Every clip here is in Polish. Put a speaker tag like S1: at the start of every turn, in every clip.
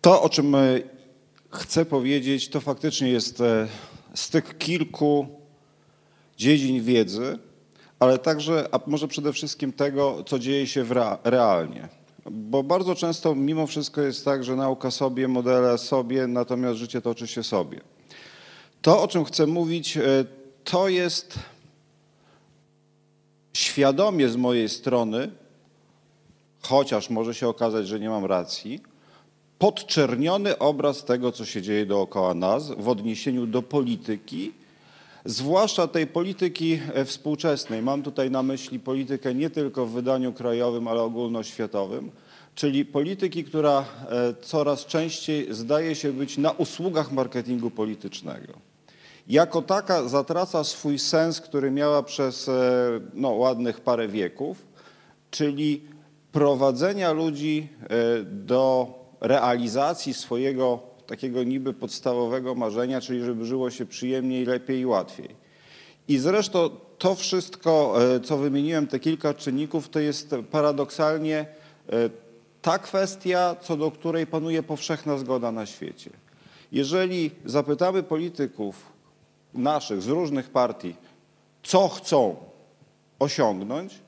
S1: To, o czym chcę powiedzieć, to faktycznie jest z tych kilku dziedzin wiedzy, ale także, a może przede wszystkim tego, co dzieje się realnie. Bo bardzo często mimo wszystko jest tak, że nauka sobie, modele sobie, natomiast życie toczy się sobie. To, o czym chcę mówić, e, to jest świadomie z mojej strony, chociaż może się okazać, że nie mam racji, podczerniony obraz tego, co się dzieje dookoła nas w odniesieniu do polityki, zwłaszcza tej polityki e, współczesnej. Mam tutaj na myśli politykę nie tylko w wydaniu krajowym, ale ogólnoświatowym, czyli polityki, która e, coraz częściej zdaje się być na usługach marketingu politycznego. Jako taka zatraca swój sens, który miała przez e, no, ładnych parę wieków, czyli prowadzenia ludzi do realizacji swojego takiego niby podstawowego marzenia, czyli żeby żyło się przyjemniej, lepiej i łatwiej. I zresztą to wszystko, e, co wymieniłem, te kilka czynników, to jest paradoksalnie e, ta kwestia, co do której panuje powszechna zgoda na świecie. Jeżeli zapytamy polityków naszych z różnych partii, co chcą osiągnąć,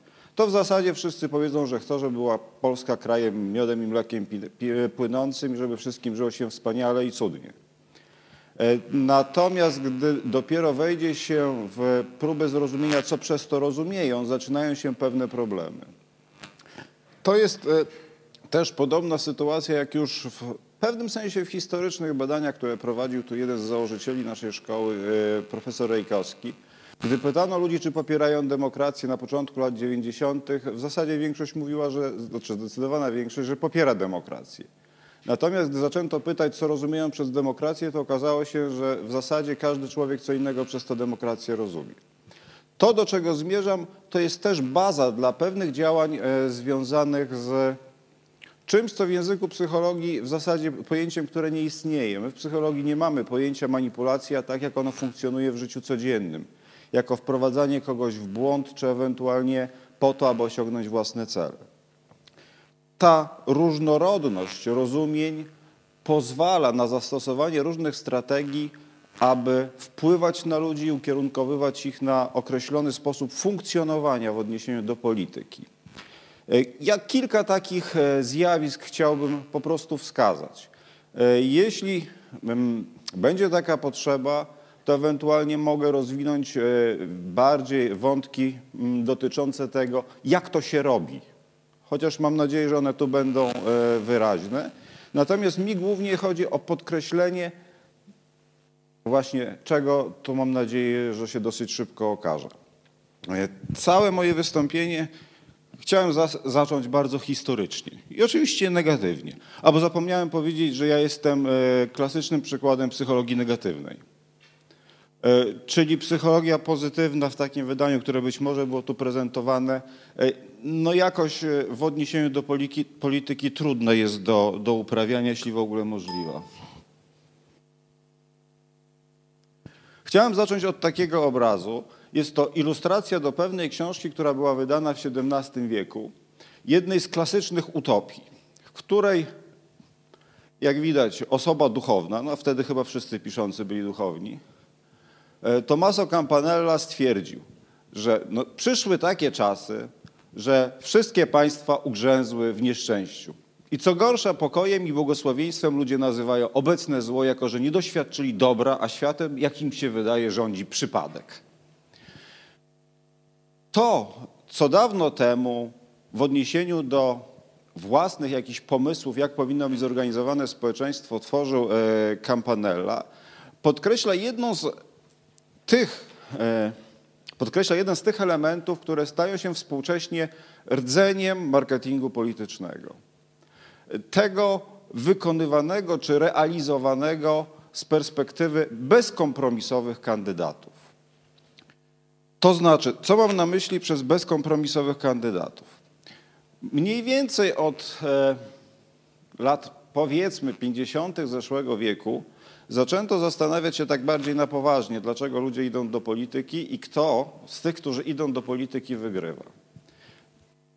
S1: to w zasadzie wszyscy powiedzą, że chcą, żeby była Polska krajem miodem i mlekiem płynącym żeby wszystkim żyło się wspaniale i cudnie. E, natomiast gdy dopiero wejdzie się w próbę zrozumienia, co przez to rozumieją, zaczynają się pewne problemy. To jest e, też podobna sytuacja, jak już w pewnym sensie w historycznych badaniach, które prowadził tu jeden z założycieli naszej szkoły, e, profesor Rejkowski, gdy pytano ludzi, czy popierają demokrację na początku lat 90., w zasadzie większość mówiła, że, znaczy zdecydowana większość, że popiera demokrację. Natomiast gdy zaczęto pytać, co rozumieją przez demokrację, to okazało się, że w zasadzie każdy człowiek co innego przez to demokrację rozumie. To, do czego zmierzam, to jest też baza dla pewnych działań e, związanych z czymś, co w języku psychologii w zasadzie pojęciem, które nie istnieje. My w psychologii nie mamy pojęcia manipulacja tak, jak ono funkcjonuje w życiu codziennym jako wprowadzanie kogoś w błąd, czy ewentualnie po to, aby osiągnąć własne cele. Ta różnorodność rozumień pozwala na zastosowanie różnych strategii, aby wpływać na ludzi i ukierunkowywać ich na określony sposób funkcjonowania w odniesieniu do polityki. E, ja kilka takich e, zjawisk chciałbym po prostu wskazać. E, jeśli mm, będzie taka potrzeba, to ewentualnie mogę rozwinąć e, bardziej wątki mm, dotyczące tego, jak to się robi. Chociaż mam nadzieję, że one tu będą e, wyraźne. Natomiast mi głównie chodzi o podkreślenie właśnie czego, to mam nadzieję, że się dosyć szybko okaże. E, całe moje wystąpienie chciałem za zacząć bardzo historycznie i oczywiście negatywnie, albo zapomniałem powiedzieć, że ja jestem klasycznym przykładem psychologii negatywnej. E, czyli psychologia pozytywna w takim wydaniu, które być może było tu prezentowane, e, no jakoś e, w odniesieniu do polityki, trudne jest do, do uprawiania, jeśli w ogóle możliwa. Chciałem zacząć od takiego obrazu. Jest to ilustracja do pewnej książki, która była wydana w XVII wieku, jednej z klasycznych utopii, w której, jak widać, osoba duchowna, no wtedy chyba wszyscy piszący byli duchowni, Tommaso Campanella stwierdził, że no, przyszły takie czasy, że wszystkie państwa ugrzęzły w nieszczęściu. I co gorsza, pokojem i błogosławieństwem ludzie nazywają obecne zło, jako że nie doświadczyli dobra, a światem, jak im się wydaje, rządzi przypadek. To, co dawno temu w odniesieniu do własnych jakichś pomysłów, jak powinno być zorganizowane społeczeństwo, tworzył e, Campanella, podkreśla jedną z tych, e, podkreśla jeden z tych elementów, które stają się współcześnie rdzeniem marketingu politycznego. Tego wykonywanego czy realizowanego z perspektywy bezkompromisowych kandydatów. To znaczy, co mam na myśli przez bezkompromisowych kandydatów? Mniej więcej od e, lat powiedzmy 50. zeszłego wieku zaczęto zastanawiać się tak bardziej na poważnie, dlaczego ludzie idą do polityki i kto z tych, którzy idą do polityki, wygrywa.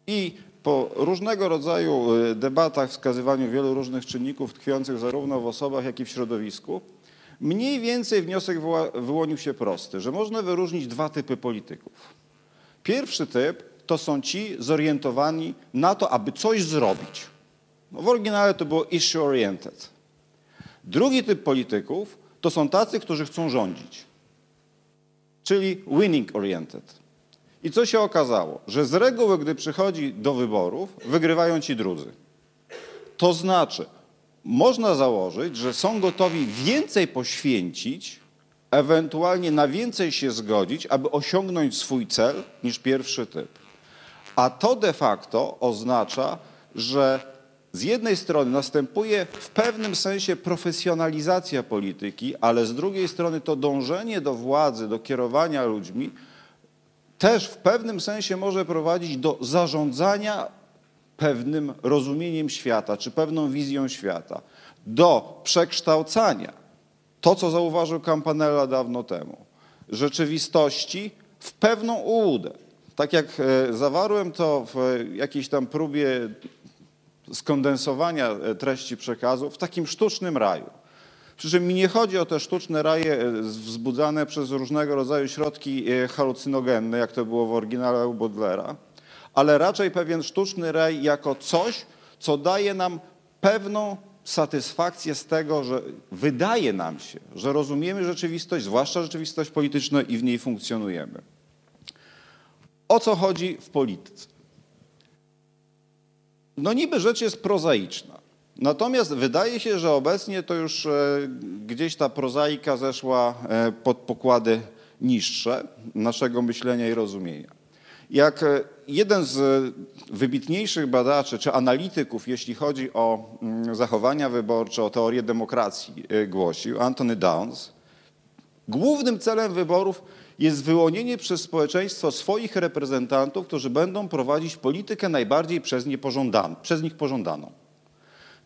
S1: I po różnego rodzaju y, debatach, wskazywaniu wielu różnych czynników tkwiących zarówno w osobach, jak i w środowisku, mniej więcej wniosek wyłonił się prosty, że można wyróżnić dwa typy polityków. Pierwszy typ to są ci zorientowani na to, aby coś zrobić. No w oryginale to było issue oriented. Drugi typ polityków to są tacy, którzy chcą rządzić, czyli winning oriented. I co się okazało? Że z reguły, gdy przychodzi do wyborów, wygrywają ci drudzy. To znaczy, można założyć, że są gotowi więcej poświęcić, ewentualnie na więcej się zgodzić, aby osiągnąć swój cel niż pierwszy typ. A to de facto oznacza, że z jednej strony następuje w pewnym sensie profesjonalizacja polityki, ale z drugiej strony to dążenie do władzy, do kierowania ludźmi też w pewnym sensie może prowadzić do zarządzania pewnym rozumieniem świata, czy pewną wizją świata, do przekształcania, to co zauważył Campanella dawno temu, rzeczywistości w pewną ułudę. Tak jak e, zawarłem to w jakiejś tam próbie skondensowania e, treści przekazu, w takim sztucznym raju. Przy czym mi nie chodzi o te sztuczne raje e, wzbudzane przez różnego rodzaju środki e, halucynogenne, jak to było w oryginale u Baudelaire, ale raczej pewien sztuczny raj jako coś, co daje nam pewną satysfakcję z tego, że wydaje nam się, że rozumiemy rzeczywistość, zwłaszcza rzeczywistość polityczną i w niej funkcjonujemy. O co chodzi w polityce? No niby rzecz jest prozaiczna. Natomiast wydaje się, że obecnie to już e, gdzieś ta prozaika zeszła e, pod pokłady niższe naszego myślenia i rozumienia. Jak e, jeden z wybitniejszych badaczy czy analityków, jeśli chodzi o mm, zachowania wyborcze, o teorię demokracji, głosił, Anthony Downs, głównym celem wyborów jest wyłonienie przez społeczeństwo swoich reprezentantów, którzy będą prowadzić politykę najbardziej przez, nie przez nich pożądaną.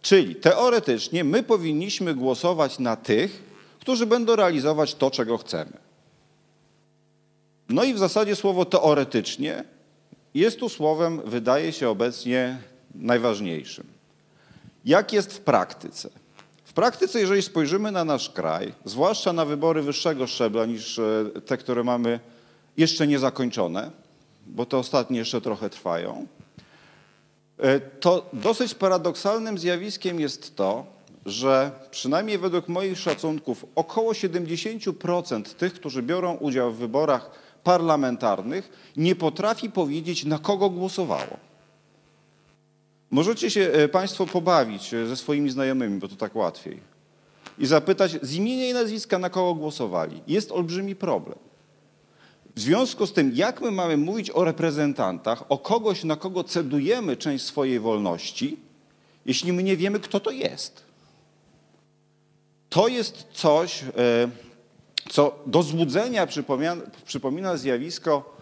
S1: Czyli teoretycznie my powinniśmy głosować na tych, którzy będą realizować to, czego chcemy. No i w zasadzie słowo teoretycznie jest tu słowem, wydaje się obecnie najważniejszym. Jak jest w praktyce? Praktyce, jeżeli spojrzymy na nasz kraj, zwłaszcza na wybory wyższego szczebla niż e, te, które mamy jeszcze niezakończone, bo te ostatnie jeszcze trochę trwają, E, to dosyć paradoksalnym zjawiskiem jest to, że przynajmniej według moich szacunków około 70% tych, którzy biorą udział w wyborach parlamentarnych, nie potrafi powiedzieć, na kogo głosowało. Możecie się e, Państwo pobawić e, ze swoimi znajomymi, bo to tak łatwiej, i zapytać z imienia i nazwiska, na kogo głosowali. Jest olbrzymi problem. W związku z tym, jak my mamy mówić o reprezentantach, o kogoś, na kogo cedujemy część swojej wolności, jeśli my nie wiemy, kto to jest? To jest coś, e, co do złudzenia przypomina, przypomina zjawisko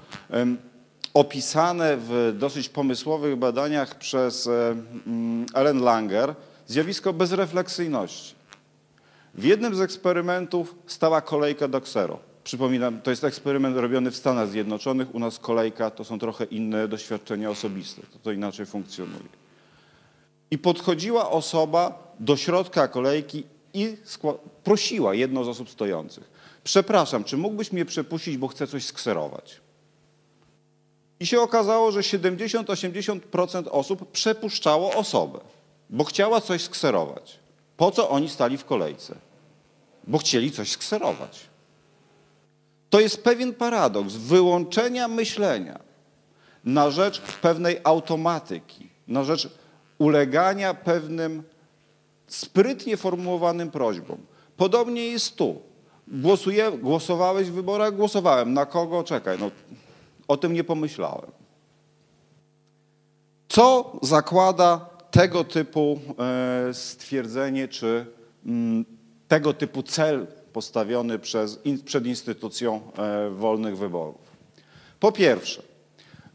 S1: opisane w dosyć pomysłowych badaniach przez e, mm, Ellen Langer, zjawisko bezrefleksyjności. W jednym z eksperymentów stała kolejka do ksero. Przypominam, to jest eksperyment robiony w Stanach Zjednoczonych. U nas kolejka to są trochę inne doświadczenia osobiste. To, to inaczej funkcjonuje. I podchodziła osoba do środka kolejki i prosiła jedną z osób stojących. Przepraszam, czy mógłbyś mnie przepuścić, bo chcę coś skserować? I się okazało, że 70-80% osób przepuszczało osobę, bo chciała coś skserować. Po co oni stali w kolejce? Bo chcieli coś skserować. To jest pewien paradoks wyłączenia myślenia na rzecz pewnej automatyki, na rzecz ulegania pewnym sprytnie formułowanym prośbom. Podobnie jest tu. Głosuję, głosowałeś w wyborach? Głosowałem. Na kogo? Czekaj, no, o tym nie pomyślałem. Co zakłada tego typu e, stwierdzenie, czy mm, tego typu cel postawiony przez, przed instytucją e, wolnych wyborów. Po pierwsze,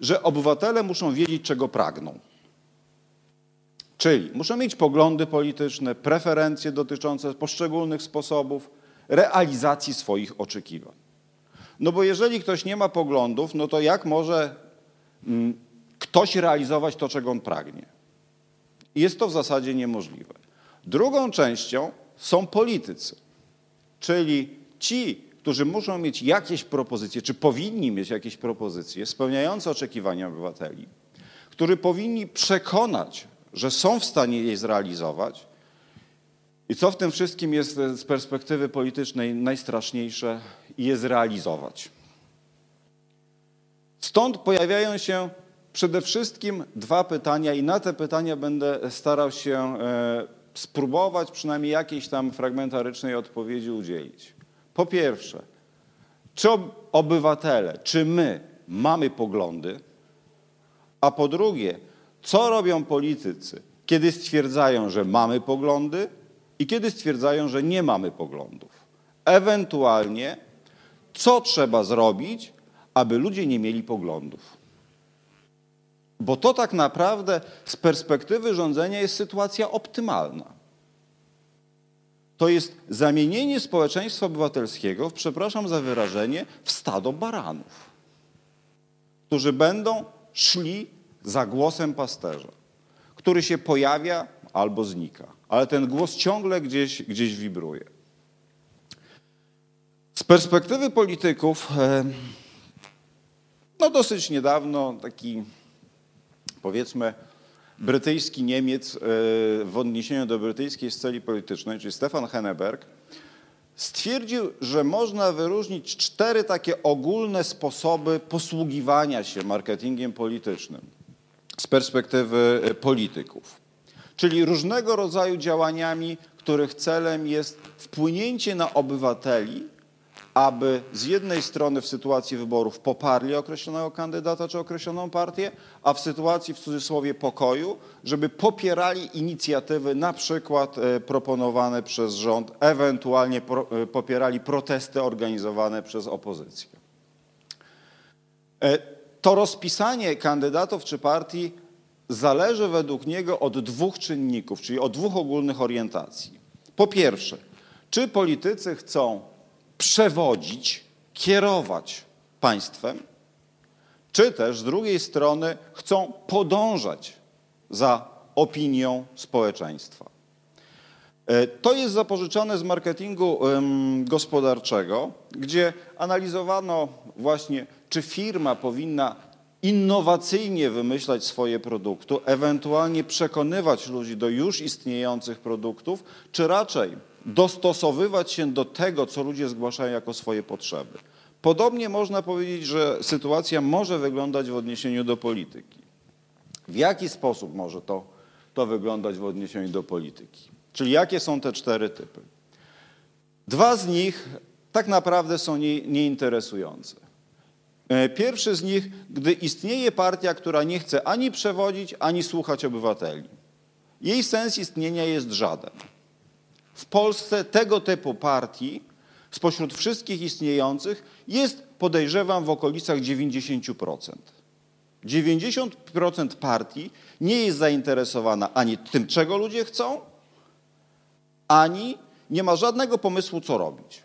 S1: że obywatele muszą wiedzieć, czego pragną. Czyli muszą mieć poglądy polityczne, preferencje dotyczące poszczególnych sposobów realizacji swoich oczekiwań. No bo jeżeli ktoś nie ma poglądów, no to jak może mm, ktoś realizować to, czego on pragnie. Jest to w zasadzie niemożliwe. Drugą częścią są politycy, czyli ci, którzy muszą mieć jakieś propozycje, czy powinni mieć jakieś propozycje spełniające oczekiwania obywateli, którzy powinni przekonać, że są w stanie je zrealizować. I co w tym wszystkim jest z perspektywy politycznej najstraszniejsze, je zrealizować. Stąd pojawiają się przede wszystkim dwa pytania, i na te pytania będę starał się e, spróbować przynajmniej jakiejś tam fragmentarycznej odpowiedzi udzielić. Po pierwsze, czy obywatele, czy my mamy poglądy? A po drugie, co robią politycy, kiedy stwierdzają, że mamy poglądy i kiedy stwierdzają, że nie mamy poglądów? Ewentualnie, co trzeba zrobić, aby ludzie nie mieli poglądów? Bo to tak naprawdę z perspektywy rządzenia jest sytuacja optymalna. To jest zamienienie społeczeństwa obywatelskiego, przepraszam za wyrażenie, w stado baranów, którzy będą szli za głosem pasterza, który się pojawia albo znika, ale ten głos ciągle gdzieś, gdzieś wibruje. Z perspektywy polityków, e, no dosyć niedawno taki powiedzmy brytyjski Niemiec e, w odniesieniu do brytyjskiej sceny politycznej, czyli Stefan Henneberg, stwierdził, że można wyróżnić cztery takie ogólne sposoby posługiwania się marketingiem politycznym z perspektywy e, polityków. Czyli różnego rodzaju działaniami, których celem jest wpłynięcie na obywateli aby z jednej strony w sytuacji wyborów poparli określonego kandydata czy określoną partię, a w sytuacji w cudzysłowie pokoju, żeby popierali inicjatywy na przykład e, proponowane przez rząd, ewentualnie e, popierali protesty organizowane przez opozycję. E, to rozpisanie kandydatów czy partii zależy według niego od dwóch czynników, czyli od dwóch ogólnych orientacji. Po pierwsze, czy politycy chcą przewodzić, kierować państwem, czy też z drugiej strony chcą podążać za opinią społeczeństwa. E, to jest zapożyczone z marketingu gospodarczego, gdzie analizowano właśnie, czy firma powinna innowacyjnie wymyślać swoje produkty, ewentualnie przekonywać ludzi do już istniejących produktów, czy raczej dostosowywać się do tego, co ludzie zgłaszają jako swoje potrzeby. Podobnie można powiedzieć, że sytuacja może wyglądać w odniesieniu do polityki. W jaki sposób może to, to wyglądać w odniesieniu do polityki? Czyli jakie są te cztery typy? Dwa z nich tak naprawdę są nie, nieinteresujące. E, pierwszy z nich, gdy istnieje partia, która nie chce ani przewodzić, ani słuchać obywateli. Jej sens istnienia jest żaden. W Polsce tego typu partii spośród wszystkich istniejących jest, podejrzewam, w okolicach 90%. 90% partii nie jest zainteresowana ani tym, czego ludzie chcą, ani nie ma żadnego pomysłu, co robić.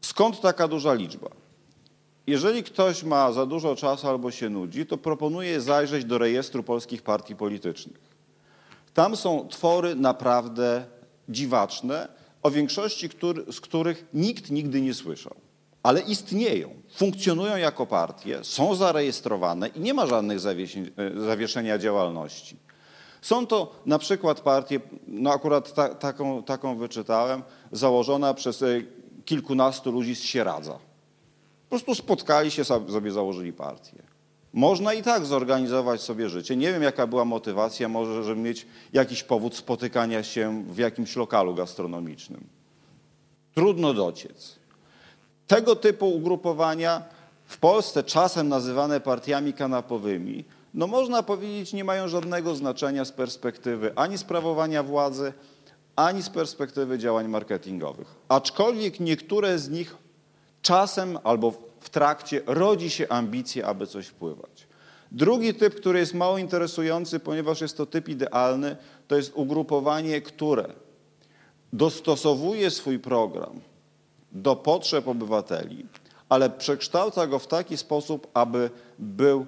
S1: Skąd taka duża liczba? Jeżeli ktoś ma za dużo czasu albo się nudzi, to proponuję zajrzeć do rejestru polskich partii politycznych. Tam są twory naprawdę dziwaczne, o większości który, z których nikt nigdy nie słyszał. Ale istnieją, funkcjonują jako partie, są zarejestrowane i nie ma żadnych e, zawieszenia działalności. Są to na przykład partie, no akurat ta, taką, taką wyczytałem, założona przez e, kilkunastu ludzi z Sieradza. Po prostu spotkali się, sobie założyli partię. Można i tak zorganizować sobie życie. Nie wiem, jaka była motywacja, może, żeby mieć jakiś powód spotykania się w jakimś lokalu gastronomicznym. Trudno dociec. Tego typu ugrupowania w Polsce czasem nazywane partiami kanapowymi, no można powiedzieć, nie mają żadnego znaczenia z perspektywy ani sprawowania władzy, ani z perspektywy działań marketingowych. Aczkolwiek niektóre z nich czasem albo w trakcie rodzi się ambicje, aby coś wpływać. Drugi typ, który jest mało interesujący, ponieważ jest to typ idealny, to jest ugrupowanie, które dostosowuje swój program do potrzeb obywateli, ale przekształca go w taki sposób, aby był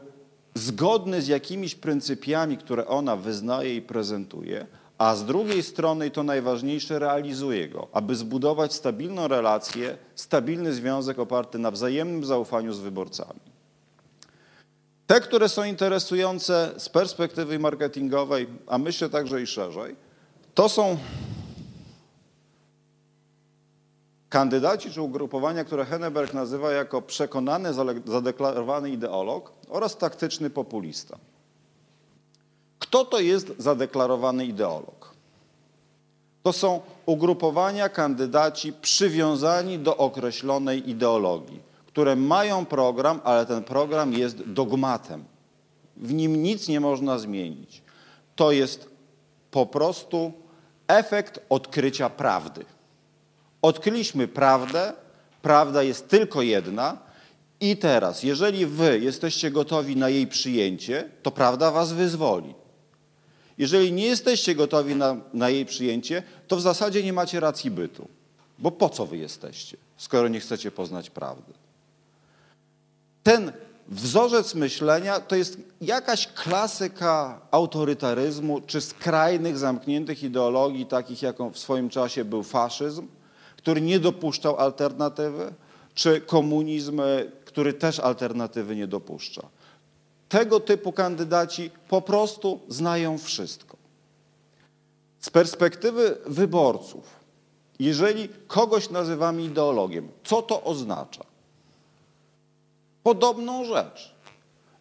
S1: zgodny z jakimiś pryncypiami, które ona wyznaje i prezentuje, a z drugiej strony, i to najważniejsze, realizuje go, aby zbudować stabilną relację, stabilny związek oparty na wzajemnym zaufaniu z wyborcami. Te, które są interesujące z perspektywy marketingowej, a myślę także i szerzej, to są kandydaci czy ugrupowania, które Henneberg nazywa jako przekonany, zadeklarowany ideolog oraz taktyczny populista. Kto to jest zadeklarowany ideolog? To są ugrupowania kandydaci przywiązani do określonej ideologii, które mają program, ale ten program jest dogmatem. W nim nic nie można zmienić. To jest po prostu efekt odkrycia prawdy. Odkryliśmy prawdę, prawda jest tylko jedna i teraz, jeżeli wy jesteście gotowi na jej przyjęcie, to prawda was wyzwoli. Jeżeli nie jesteście gotowi na, na jej przyjęcie, to w zasadzie nie macie racji bytu. Bo po co wy jesteście, skoro nie chcecie poznać prawdy? Ten wzorzec myślenia to jest jakaś klasyka autorytaryzmu czy skrajnych, zamkniętych ideologii, takich jaką w swoim czasie był faszyzm, który nie dopuszczał alternatywy, czy komunizm, który też alternatywy nie dopuszcza. Tego typu kandydaci po prostu znają wszystko. Z perspektywy wyborców, jeżeli kogoś nazywamy ideologiem, co to oznacza? Podobną rzecz,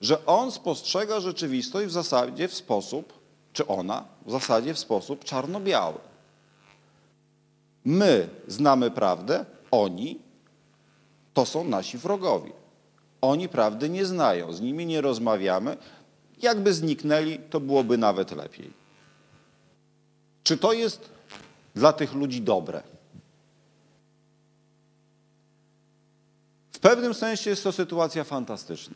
S1: że on spostrzega rzeczywistość w zasadzie w sposób, czy ona w zasadzie w sposób czarno-biały. My znamy prawdę, oni to są nasi wrogowie. Oni prawdy nie znają, z nimi nie rozmawiamy. Jakby zniknęli, to byłoby nawet lepiej. Czy to jest dla tych ludzi dobre? W pewnym sensie jest to sytuacja fantastyczna,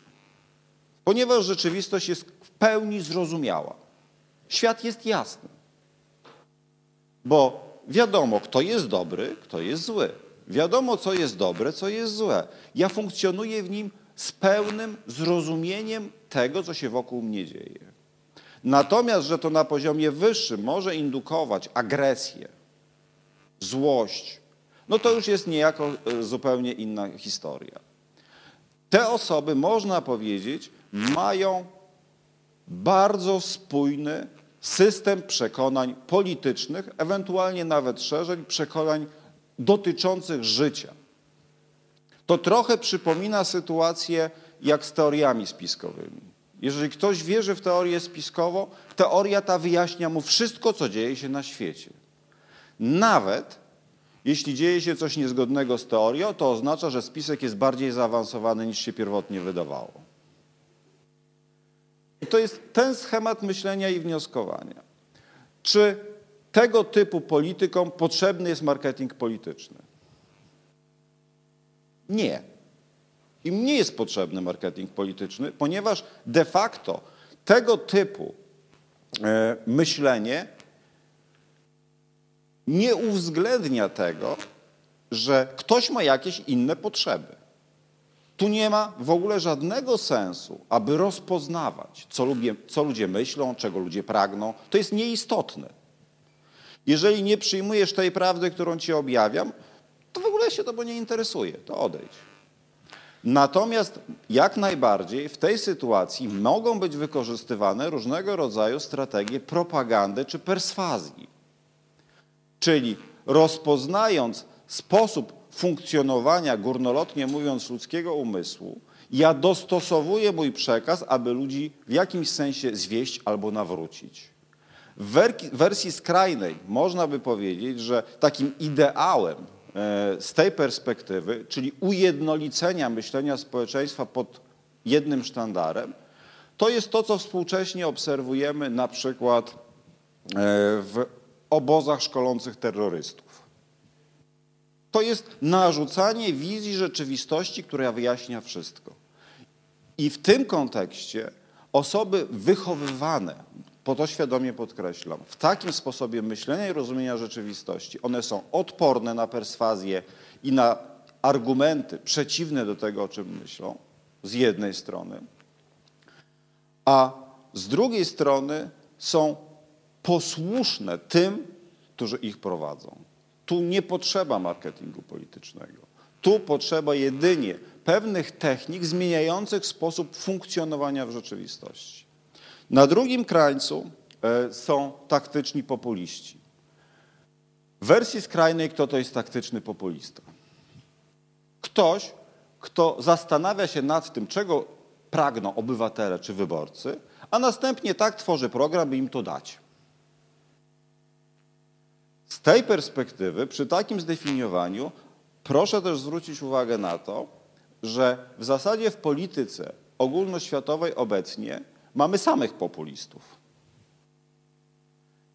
S1: ponieważ rzeczywistość jest w pełni zrozumiała. Świat jest jasny, bo wiadomo, kto jest dobry, kto jest zły. Wiadomo, co jest dobre, co jest złe. Ja funkcjonuję w nim z pełnym zrozumieniem tego, co się wokół mnie dzieje. Natomiast, że to na poziomie wyższym może indukować agresję, złość, no to już jest niejako e, zupełnie inna historia. Te osoby, można powiedzieć, mają bardzo spójny system przekonań politycznych, ewentualnie nawet szerzej przekonań dotyczących życia. To trochę przypomina sytuację jak z teoriami spiskowymi. Jeżeli ktoś wierzy w teorię spiskową, teoria ta wyjaśnia mu wszystko, co dzieje się na świecie. Nawet jeśli dzieje się coś niezgodnego z teorią, to oznacza, że spisek jest bardziej zaawansowany niż się pierwotnie wydawało. To jest ten schemat myślenia i wnioskowania. Czy tego typu politykom potrzebny jest marketing polityczny? Nie. Im nie jest potrzebny marketing polityczny, ponieważ de facto tego typu e, myślenie nie uwzględnia tego, że ktoś ma jakieś inne potrzeby. Tu nie ma w ogóle żadnego sensu, aby rozpoznawać, co, co ludzie myślą, czego ludzie pragną. To jest nieistotne. Jeżeli nie przyjmujesz tej prawdy, którą ci objawiam, to w ogóle się to nie interesuje, to odejdź. Natomiast jak najbardziej w tej sytuacji mogą być wykorzystywane różnego rodzaju strategie propagandy czy perswazji. Czyli rozpoznając sposób funkcjonowania, górnolotnie mówiąc, ludzkiego umysłu, ja dostosowuję mój przekaz, aby ludzi w jakimś sensie zwieść albo nawrócić. W wersji skrajnej można by powiedzieć, że takim ideałem z tej perspektywy, czyli ujednolicenia myślenia społeczeństwa pod jednym sztandarem, to jest to, co współcześnie obserwujemy na przykład e, w obozach szkolących terrorystów. To jest narzucanie wizji rzeczywistości, która wyjaśnia wszystko. I w tym kontekście osoby wychowywane, po to świadomie podkreślam, w takim sposobie myślenia i rozumienia rzeczywistości, one są odporne na perswazję i na argumenty przeciwne do tego, o czym myślą, z jednej strony, a z drugiej strony są posłuszne tym, którzy ich prowadzą. Tu nie potrzeba marketingu politycznego. Tu potrzeba jedynie pewnych technik zmieniających sposób funkcjonowania w rzeczywistości. Na drugim krańcu e, są taktyczni populiści. W wersji skrajnej kto to jest taktyczny populista? Ktoś, kto zastanawia się nad tym, czego pragną obywatele czy wyborcy, a następnie tak tworzy program, by im to dać. Z tej perspektywy, przy takim zdefiniowaniu, proszę też zwrócić uwagę na to, że w zasadzie w polityce ogólnoświatowej obecnie mamy samych populistów.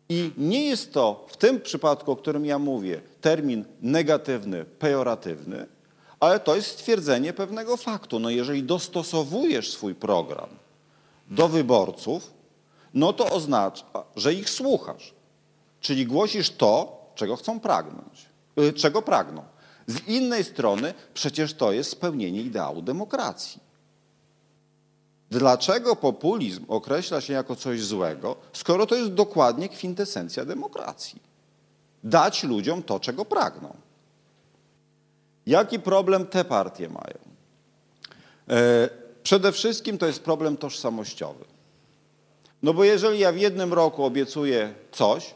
S1: I nie jest to w tym przypadku, o którym ja mówię, termin negatywny, pejoratywny, ale to jest stwierdzenie pewnego faktu. No jeżeli dostosowujesz swój program do wyborców, no to oznacza, że ich słuchasz. Czyli głosisz to, czego chcą pragnąć, y, czego pragną. Z innej strony przecież to jest spełnienie ideału demokracji. Dlaczego populizm określa się jako coś złego, skoro to jest dokładnie kwintesencja demokracji? Dać ludziom to, czego pragną. Jaki problem te partie mają? E, przede wszystkim to jest problem tożsamościowy. No bo jeżeli ja w jednym roku obiecuję coś,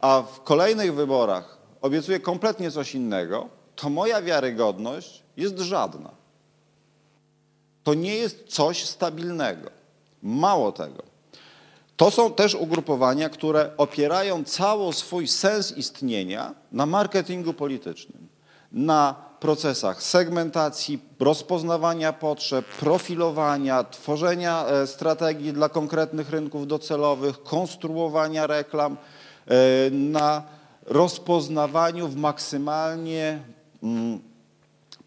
S1: a w kolejnych wyborach obiecuję kompletnie coś innego, to moja wiarygodność jest żadna. To nie jest coś stabilnego. Mało tego. To są też ugrupowania, które opierają cały swój sens istnienia na marketingu politycznym, na procesach segmentacji, rozpoznawania potrzeb, profilowania, tworzenia e, strategii dla konkretnych rynków docelowych, konstruowania reklam, e, na rozpoznawaniu w maksymalnie mm,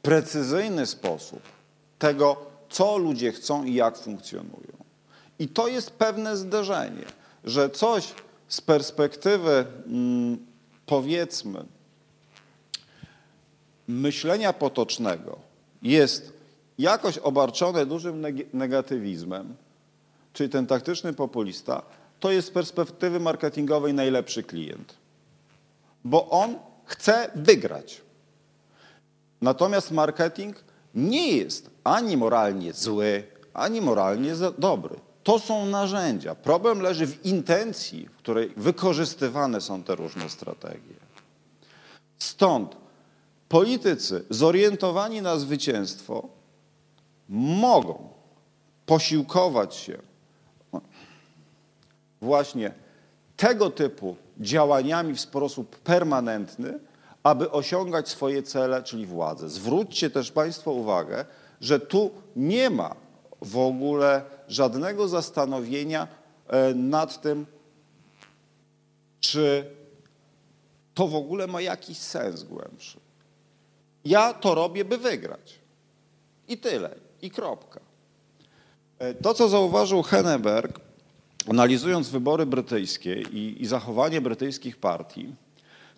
S1: precyzyjny sposób tego, co ludzie chcą i jak funkcjonują. I to jest pewne zderzenie, że coś z perspektywy, mm, powiedzmy, myślenia potocznego jest jakoś obarczone dużym negatywizmem, czyli ten taktyczny populista, to jest z perspektywy marketingowej najlepszy klient. Bo on chce wygrać. Natomiast marketing nie jest ani moralnie zły, ani moralnie dobry. To są narzędzia. Problem leży w intencji, w której wykorzystywane są te różne strategie. Stąd politycy zorientowani na zwycięstwo mogą posiłkować się właśnie tego typu działaniami w sposób permanentny, aby osiągać swoje cele, czyli władzę. Zwróćcie też Państwo uwagę, że tu nie ma w ogóle żadnego zastanowienia e, nad tym, czy to w ogóle ma jakiś sens głębszy. Ja to robię, by wygrać. I tyle. I kropka. E, to, co zauważył Henneberg, analizując wybory brytyjskie i, i zachowanie brytyjskich partii,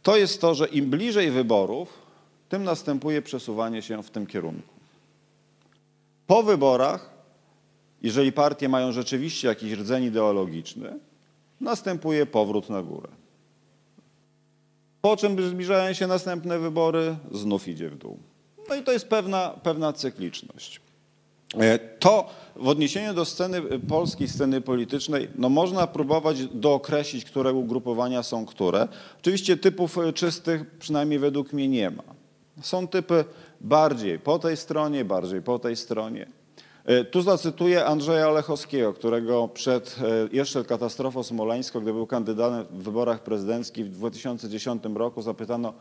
S1: to jest to, że im bliżej wyborów, tym następuje przesuwanie się w tym kierunku. Po wyborach, jeżeli partie mają rzeczywiście jakiś rdzeń ideologiczny, następuje powrót na górę. Po czym zbliżają się następne wybory, znów idzie w dół. No i to jest pewna, pewna cykliczność. E, to w odniesieniu do sceny polskiej, sceny politycznej, no można próbować dookreślić, które ugrupowania są które. Oczywiście typów czystych przynajmniej według mnie nie ma. Są typy bardziej po tej stronie, bardziej po tej stronie. E, tu zacytuję Andrzeja Olechowskiego, którego przed e, jeszcze katastrofą smoleńską, gdy był kandydatem w wyborach prezydenckich w 2010 roku, zapytano,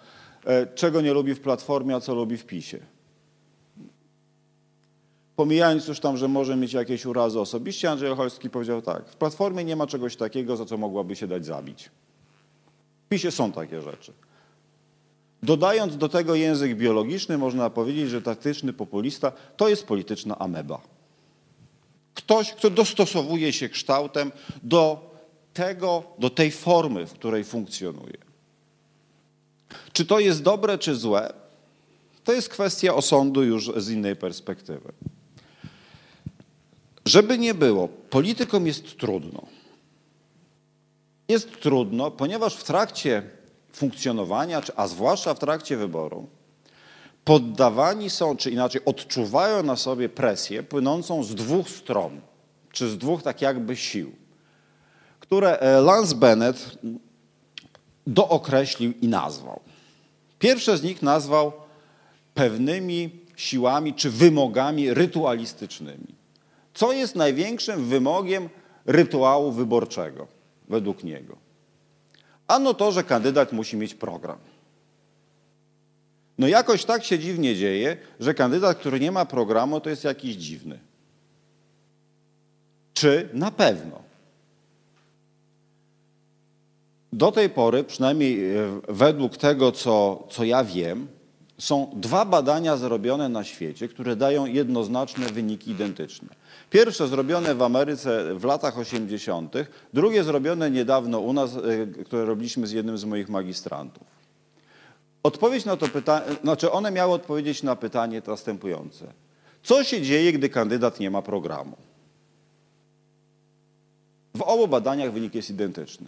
S1: czego nie lubi w Platformie, a co lubi w PiSie. Pomijając już tam, że może mieć jakieś urazy osobiście, Andrzej Ocholski powiedział tak, w Platformie nie ma czegoś takiego, za co mogłaby się dać zabić. W PiSie są takie rzeczy. Dodając do tego język biologiczny, można powiedzieć, że taktyczny populista to jest polityczna ameba. Ktoś, kto dostosowuje się kształtem do tego, do tej formy, w której funkcjonuje. Czy to jest dobre, czy złe? To jest kwestia osądu już z innej perspektywy. Żeby nie było, politykom jest trudno. Jest trudno, ponieważ w trakcie funkcjonowania, a zwłaszcza w trakcie wyboru, poddawani są, czy inaczej odczuwają na sobie presję płynącą z dwóch stron, czy z dwóch tak jakby sił, które e, Lance Bennett dookreślił i nazwał. Pierwsze z nich nazwał pewnymi siłami czy wymogami rytualistycznymi. Co jest największym wymogiem rytuału wyborczego według niego? Ano to, że kandydat musi mieć program. No jakoś tak się dziwnie dzieje, że kandydat, który nie ma programu, to jest jakiś dziwny. Czy na pewno? Do tej pory, przynajmniej e, według tego, co, co ja wiem, są dwa badania zrobione na świecie, które dają jednoznaczne wyniki identyczne. Pierwsze zrobione w Ameryce w latach 80., drugie zrobione niedawno u nas, e, które robiliśmy z jednym z moich magistrantów. Odpowiedź na to pytanie, znaczy one miały odpowiedzieć na pytanie następujące. Co się dzieje, gdy kandydat nie ma programu? W obu badaniach wynik jest identyczny.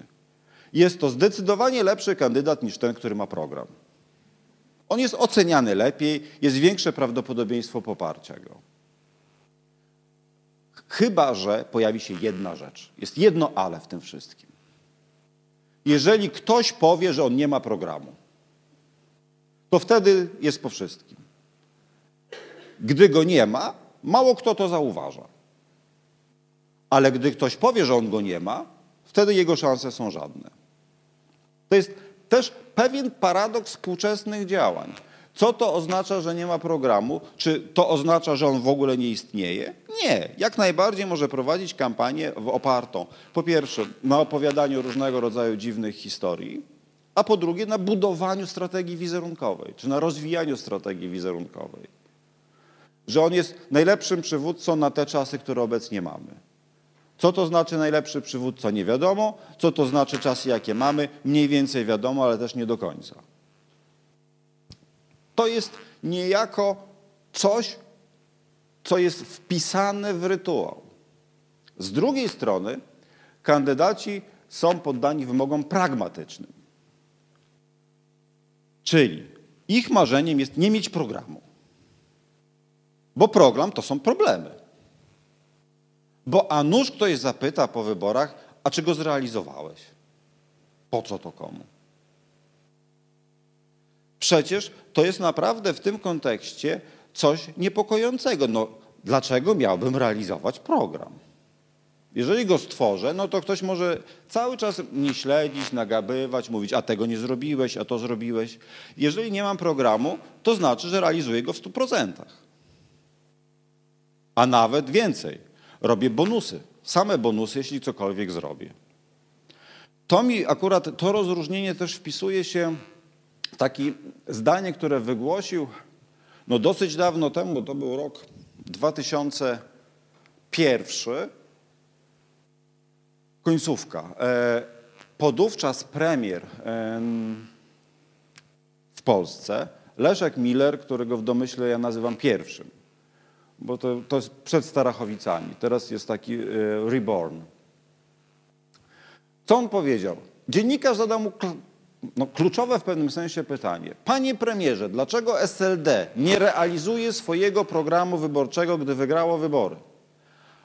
S1: Jest to zdecydowanie lepszy kandydat niż ten, który ma program. On jest oceniany lepiej, jest większe prawdopodobieństwo poparcia go. Chyba, że pojawi się jedna rzecz. Jest jedno ale w tym wszystkim. Jeżeli ktoś powie, że on nie ma programu, to wtedy jest po wszystkim. Gdy go nie ma, mało kto to zauważa. Ale gdy ktoś powie, że on go nie ma, wtedy jego szanse są żadne. To jest też pewien paradoks współczesnych działań. Co to oznacza, że nie ma programu? Czy to oznacza, że on w ogóle nie istnieje? Nie. Jak najbardziej może prowadzić kampanię opartą po pierwsze na opowiadaniu różnego rodzaju dziwnych historii, a po drugie na budowaniu strategii wizerunkowej, czy na rozwijaniu strategii wizerunkowej. Że on jest najlepszym przywódcą na te czasy, które obecnie mamy. Co to znaczy najlepszy przywódca? Nie wiadomo. Co to znaczy czasy, jakie mamy? Mniej więcej wiadomo, ale też nie do końca. To jest niejako coś, co jest wpisane w rytuał. Z drugiej strony kandydaci są poddani wymogom pragmatycznym. Czyli ich marzeniem jest nie mieć programu. Bo program to są problemy. Bo a nuż ktoś zapyta po wyborach, a czy go zrealizowałeś? Po co to komu? Przecież to jest naprawdę w tym kontekście coś niepokojącego. No, dlaczego miałbym realizować program? Jeżeli go stworzę, no to ktoś może cały czas mnie śledzić, nagabywać, mówić, a tego nie zrobiłeś, a to zrobiłeś. Jeżeli nie mam programu, to znaczy, że realizuję go w 100%. A nawet więcej. Robię bonusy. Same bonusy, jeśli cokolwiek zrobię. To mi akurat, to rozróżnienie też wpisuje się takie zdanie, które wygłosił no dosyć dawno temu, to był rok 2001, końcówka. E, podówczas premier w Polsce, Leszek Miller, którego w domyśle ja nazywam pierwszym, bo to, to jest przed Starachowicami, teraz jest taki e, reborn. Co on powiedział? Dziennikarz zadał mu no, kluczowe w pewnym sensie pytanie. Panie premierze, dlaczego SLD nie realizuje swojego programu wyborczego, gdy wygrało wybory?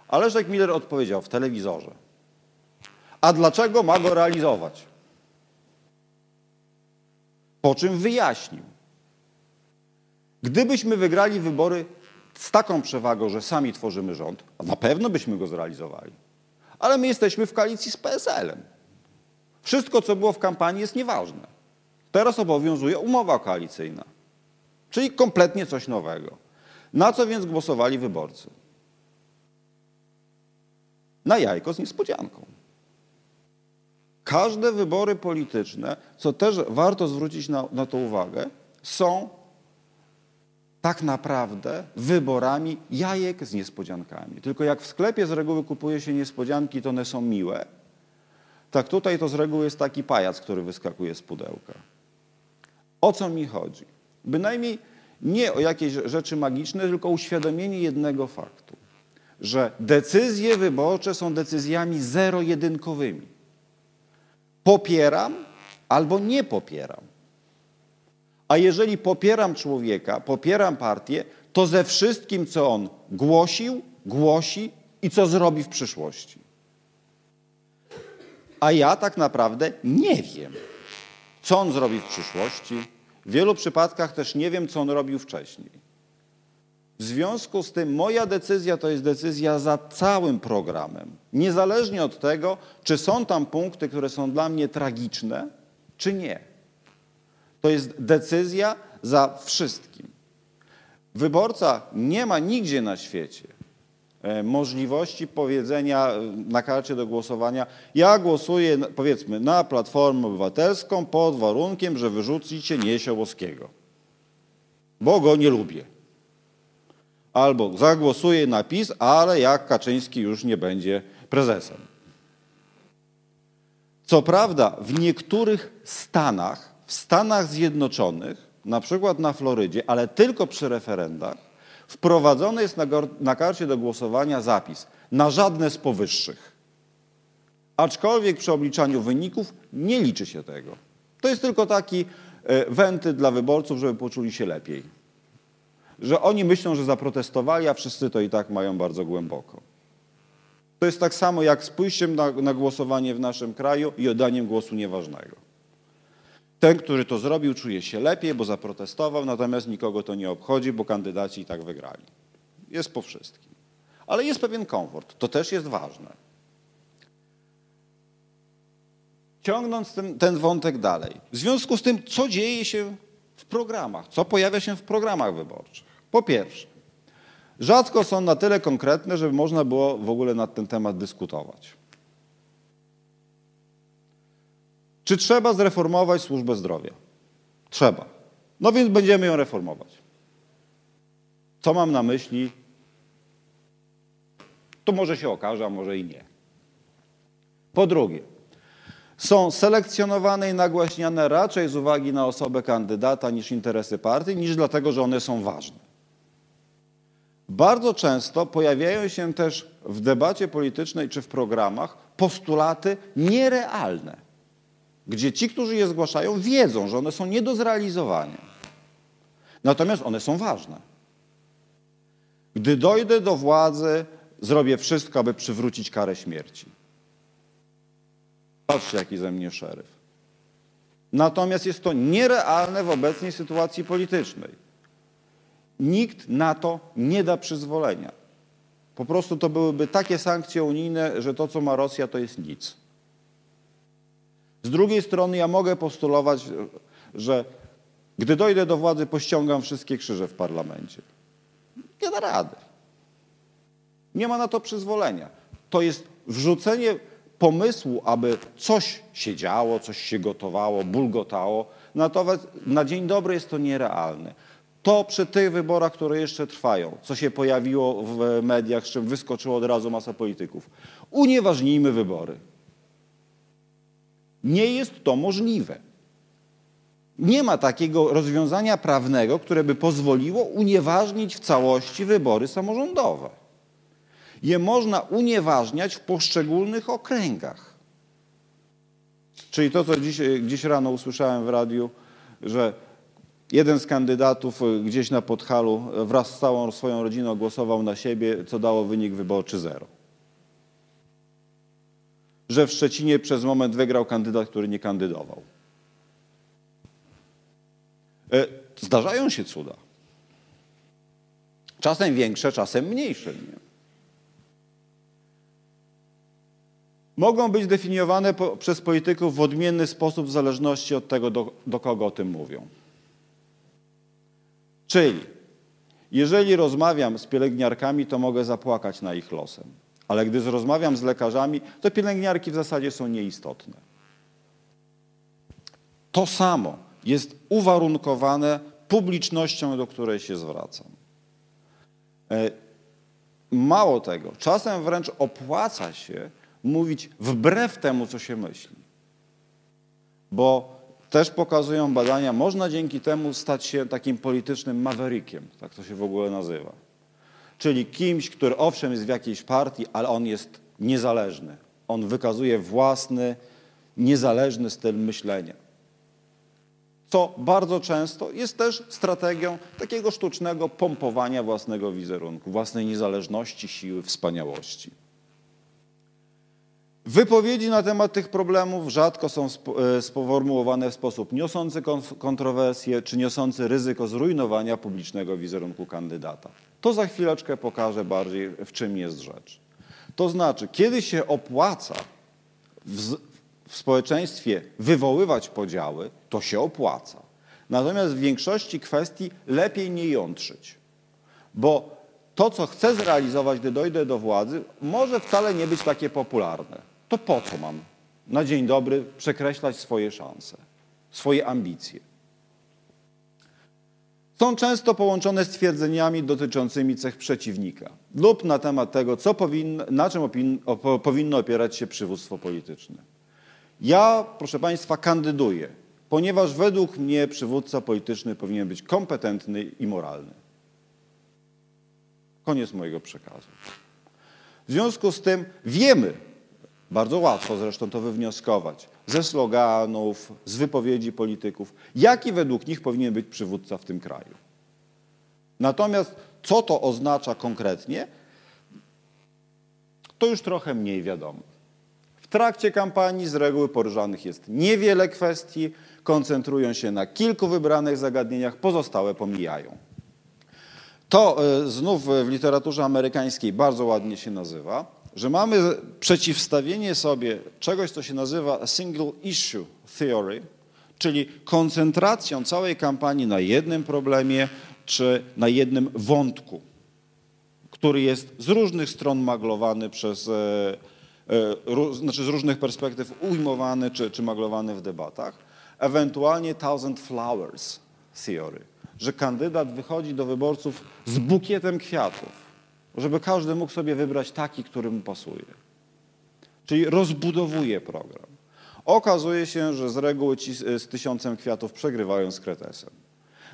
S1: A Leszek Miller odpowiedział w telewizorze. A dlaczego ma go realizować? Po czym wyjaśnił. Gdybyśmy wygrali wybory z taką przewagą, że sami tworzymy rząd, na pewno byśmy go zrealizowali. Ale my jesteśmy w koalicji z PSL-em. Wszystko, co było w kampanii, jest nieważne. Teraz obowiązuje umowa koalicyjna, czyli kompletnie coś nowego. Na co więc głosowali wyborcy? Na jajko z niespodzianką. Każde wybory polityczne, co też warto zwrócić na, na to uwagę, są tak naprawdę wyborami jajek z niespodziankami. Tylko jak w sklepie z reguły kupuje się niespodzianki, to one są miłe, tak tutaj to z reguły jest taki pajac, który wyskakuje z pudełka. O co mi chodzi? Bynajmniej nie o jakieś rzeczy magiczne, tylko uświadomienie jednego faktu, że decyzje wyborcze są decyzjami zero-jedynkowymi. Popieram albo nie popieram. A jeżeli popieram człowieka, popieram partię, to ze wszystkim, co on głosił, głosi i co zrobi w przyszłości. A ja tak naprawdę nie wiem, co on zrobi w przyszłości. W wielu przypadkach też nie wiem, co on robił wcześniej. W związku z tym moja decyzja to jest decyzja za całym programem. Niezależnie od tego, czy są tam punkty, które są dla mnie tragiczne, czy nie. To jest decyzja za wszystkim. Wyborca nie ma nigdzie na świecie możliwości powiedzenia e, na karcie do głosowania, ja głosuję powiedzmy na Platformę Obywatelską pod warunkiem, że wyrzucicie Niesiołowskiego, bo go nie lubię. Albo zagłosuję na PiS, ale jak Kaczyński już nie będzie prezesem. Co prawda w niektórych stanach, w Stanach Zjednoczonych, na przykład na Florydzie, ale tylko przy referendach, wprowadzony jest na, na karcie do głosowania zapis na żadne z powyższych. Aczkolwiek przy obliczaniu wyników nie liczy się tego. To jest tylko taki e, wenty dla wyborców, żeby poczuli się lepiej. Że oni myślą, że zaprotestowali, a wszyscy to i tak mają bardzo głęboko. To jest tak samo jak z pójściem na, na głosowanie w naszym kraju i oddaniem głosu nieważnego. Ten, który to zrobił, czuje się lepiej, bo zaprotestował, natomiast nikogo to nie obchodzi, bo kandydaci i tak wygrali. Jest po wszystkim. Ale jest pewien komfort. To też jest ważne. Ciągnąc ten, ten wątek dalej. W związku z tym, co dzieje się w programach, co pojawia się w programach wyborczych. Po pierwsze, rzadko są na tyle konkretne, żeby można było w ogóle nad ten temat dyskutować. Czy trzeba zreformować służbę zdrowia? Trzeba. No więc będziemy ją reformować. Co mam na myśli? To może się okaże, a może i nie. Po drugie, są selekcjonowane i nagłaśniane raczej z uwagi na osobę kandydata niż interesy partii, niż dlatego, że one są ważne. Bardzo często pojawiają się też w debacie politycznej czy w programach postulaty nierealne gdzie ci, którzy je zgłaszają, wiedzą, że one są nie do zrealizowania. Natomiast one są ważne. Gdy dojdę do władzy, zrobię wszystko, aby przywrócić karę śmierci. Patrzcie, jaki ze mnie szeryf. Natomiast jest to nierealne w obecnej sytuacji politycznej. Nikt na to nie da przyzwolenia. Po prostu to byłyby takie sankcje unijne, że to, co ma Rosja, to jest nic. Z drugiej strony ja mogę postulować, że gdy dojdę do władzy, pościągam wszystkie krzyże w parlamencie. Nie da rady. Nie ma na to przyzwolenia. To jest wrzucenie pomysłu, aby coś się działo, coś się gotowało, bulgotało. Natomiast na dzień dobry jest to nierealne. To przy tych wyborach, które jeszcze trwają, co się pojawiło w mediach, z czym wyskoczyło od razu masa polityków. Unieważnijmy wybory. Nie jest to możliwe. Nie ma takiego rozwiązania prawnego, które by pozwoliło unieważnić w całości wybory samorządowe. Je można unieważniać w poszczególnych okręgach. Czyli to, co dziś, dziś rano usłyszałem w radiu, że jeden z kandydatów gdzieś na Podhalu wraz z całą swoją rodziną głosował na siebie, co dało wynik wyborczy zero że w Szczecinie przez moment wygrał kandydat, który nie kandydował. E, zdarzają się cuda. Czasem większe, czasem mniejsze. Nie? Mogą być definiowane po, przez polityków w odmienny sposób w zależności od tego, do, do kogo o tym mówią. Czyli, jeżeli rozmawiam z pielęgniarkami, to mogę zapłakać na ich losem. Ale gdy rozmawiam z lekarzami, to pielęgniarki w zasadzie są nieistotne. To samo jest uwarunkowane publicznością, do której się zwracam. E, mało tego, czasem wręcz opłaca się mówić wbrew temu, co się myśli. Bo też pokazują badania, można dzięki temu stać się takim politycznym maverickiem, tak to się w ogóle nazywa. Czyli kimś, który owszem jest w jakiejś partii, ale on jest niezależny. On wykazuje własny, niezależny styl myślenia. Co bardzo często jest też strategią takiego sztucznego pompowania własnego wizerunku, własnej niezależności, siły, wspaniałości. Wypowiedzi na temat tych problemów rzadko są e, sformułowane w sposób niosący kontrowersje czy niosący ryzyko zrujnowania publicznego wizerunku kandydata. To za chwileczkę pokażę bardziej, w czym jest rzecz. To znaczy, kiedy się opłaca w, w społeczeństwie wywoływać podziały, to się opłaca. Natomiast w większości kwestii lepiej nie jątrzyć, bo to, co chcę zrealizować, gdy dojdę do władzy, może wcale nie być takie popularne to po co mam na dzień dobry przekreślać swoje szanse, swoje ambicje? Są często połączone z twierdzeniami dotyczącymi cech przeciwnika lub na temat tego, co powinno, na czym opin, op, powinno opierać się przywództwo polityczne. Ja, proszę Państwa, kandyduję, ponieważ według mnie przywódca polityczny powinien być kompetentny i moralny. Koniec mojego przekazu. W związku z tym wiemy, bardzo łatwo zresztą to wywnioskować ze sloganów, z wypowiedzi polityków, jaki według nich powinien być przywódca w tym kraju. Natomiast co to oznacza konkretnie, to już trochę mniej wiadomo. W trakcie kampanii z reguły poruszanych jest niewiele kwestii, koncentrują się na kilku wybranych zagadnieniach, pozostałe pomijają. To e, znów w literaturze amerykańskiej bardzo ładnie się nazywa że mamy przeciwstawienie sobie czegoś, co się nazywa single issue theory, czyli koncentracją całej kampanii na jednym problemie czy na jednym wątku, który jest z różnych stron maglowany przez, e, e, znaczy z różnych perspektyw ujmowany czy, czy maglowany w debatach, ewentualnie thousand flowers theory, że kandydat wychodzi do wyborców z bukietem kwiatów żeby każdy mógł sobie wybrać taki, który mu pasuje. Czyli rozbudowuje program. Okazuje się, że z reguły ci z tysiącem kwiatów przegrywają z kretesem.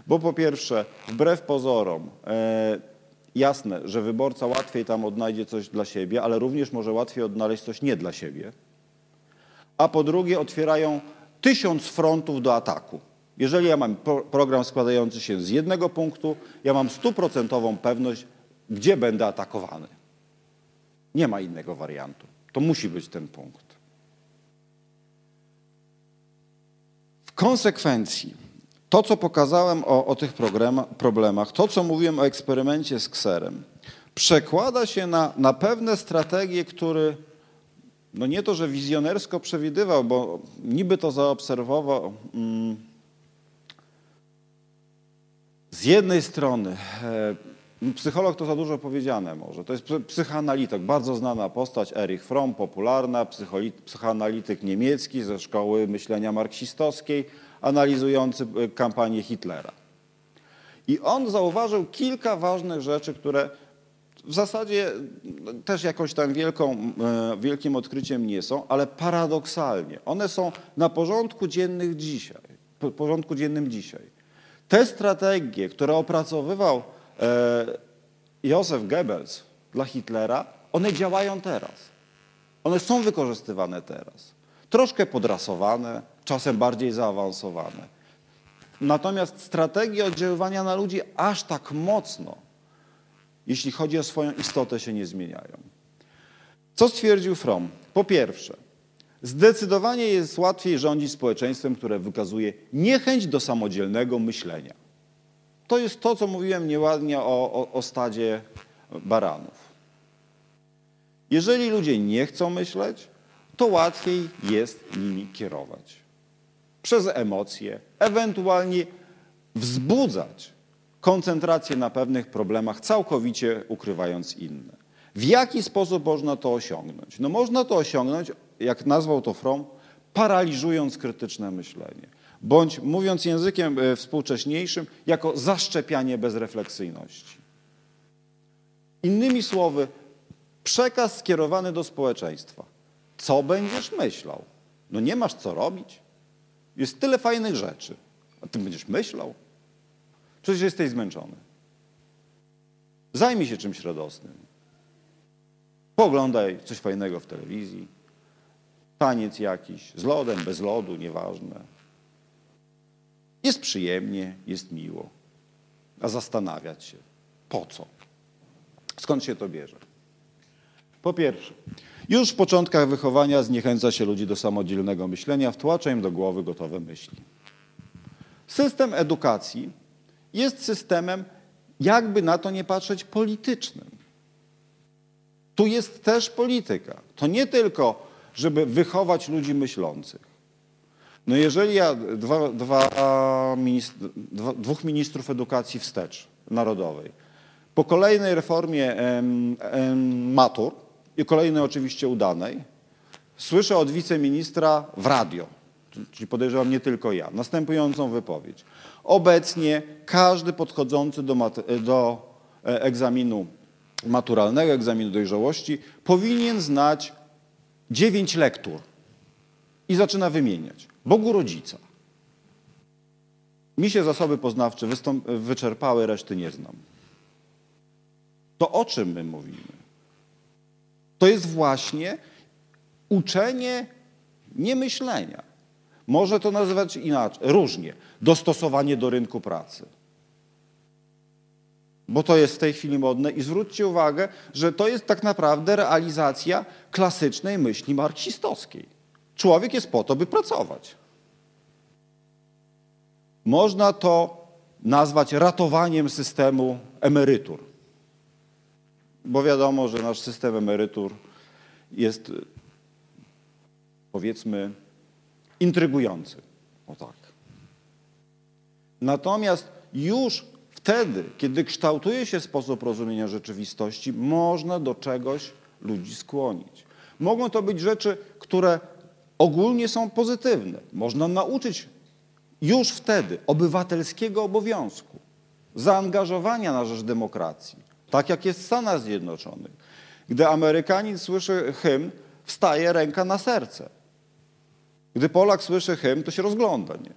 S1: Bo po pierwsze, wbrew pozorom, e, jasne, że wyborca łatwiej tam odnajdzie coś dla siebie, ale również może łatwiej odnaleźć coś nie dla siebie. A po drugie, otwierają tysiąc frontów do ataku. Jeżeli ja mam program składający się z jednego punktu, ja mam stuprocentową pewność, gdzie będę atakowany. Nie ma innego wariantu. To musi być ten punkt. W konsekwencji to, co pokazałem o, o tych problemach, to, co mówiłem o eksperymencie z kserem, przekłada się na, na pewne strategie, które no nie to, że wizjonersko przewidywał, bo niby to zaobserwował. Mm, z jednej strony e, Psycholog to za dużo powiedziane może. To jest psychoanalityk, bardzo znana postać, Erich Fromm, popularna, psychoanalityk niemiecki ze szkoły myślenia marksistowskiej, analizujący e, kampanię Hitlera. I on zauważył kilka ważnych rzeczy, które w zasadzie no, też jakąś tam wielką, e, wielkim odkryciem nie są, ale paradoksalnie one są na porządku dziennych dzisiaj, porządku dziennym dzisiaj. Te strategie, które opracowywał Józef Goebbels dla Hitlera, one działają teraz. One są wykorzystywane teraz. Troszkę podrasowane, czasem bardziej zaawansowane. Natomiast strategie oddziaływania na ludzi aż tak mocno, jeśli chodzi o swoją istotę, się nie zmieniają. Co stwierdził Fromm? Po pierwsze, zdecydowanie jest łatwiej rządzić społeczeństwem, które wykazuje niechęć do samodzielnego myślenia. To jest to, co mówiłem nieładnie o, o, o stadzie baranów. Jeżeli ludzie nie chcą myśleć, to łatwiej jest nimi kierować. Przez emocje, ewentualnie wzbudzać koncentrację na pewnych problemach, całkowicie ukrywając inne. W jaki sposób można to osiągnąć? No można to osiągnąć, jak nazwał to Fromm, paraliżując krytyczne myślenie bądź mówiąc językiem e, współcześniejszym, jako zaszczepianie bezrefleksyjności. Innymi słowy, przekaz skierowany do społeczeństwa. Co będziesz myślał? No nie masz co robić. Jest tyle fajnych rzeczy. A ty będziesz myślał? Przecież jesteś zmęczony. Zajmij się czymś radosnym. Poglądaj coś fajnego w telewizji. Taniec jakiś, z lodem, bez lodu, nieważne. Jest przyjemnie, jest miło. A zastanawiać się, po co? Skąd się to bierze? Po pierwsze, już w początkach wychowania zniechęca się ludzi do samodzielnego myślenia, wtłacza im do głowy gotowe myśli. System edukacji jest systemem, jakby na to nie patrzeć, politycznym. Tu jest też polityka. To nie tylko, żeby wychować ludzi myślących. No jeżeli ja dwa, dwa, dwa, dwóch ministrów edukacji wstecz narodowej, po kolejnej reformie em, em, matur i kolejnej oczywiście udanej, słyszę od wiceministra w radio, czyli podejrzewam nie tylko ja, następującą wypowiedź. Obecnie każdy podchodzący do, do e, egzaminu maturalnego, egzaminu dojrzałości powinien znać dziewięć lektur i zaczyna wymieniać. Bogu rodzica. Mi się zasoby poznawcze wyczerpały, reszty nie znam. To o czym my mówimy? To jest właśnie uczenie niemyślenia. Może to nazywać inaczej, różnie. Dostosowanie do rynku pracy. Bo to jest w tej chwili modne i zwróćcie uwagę, że to jest tak naprawdę realizacja klasycznej myśli marksistowskiej. Człowiek jest po to, by pracować. Można to nazwać ratowaniem systemu emerytur. Bo wiadomo, że nasz system emerytur jest, powiedzmy, intrygujący. O tak. Natomiast już wtedy, kiedy kształtuje się sposób rozumienia rzeczywistości, można do czegoś ludzi skłonić. Mogą to być rzeczy, które ogólnie są pozytywne. Można nauczyć już wtedy obywatelskiego obowiązku, zaangażowania na rzecz demokracji, tak jak jest w Stanach Zjednoczonych. Gdy Amerykanin słyszy hymn, wstaje ręka na serce. Gdy Polak słyszy hymn, to się rozgląda. Nie?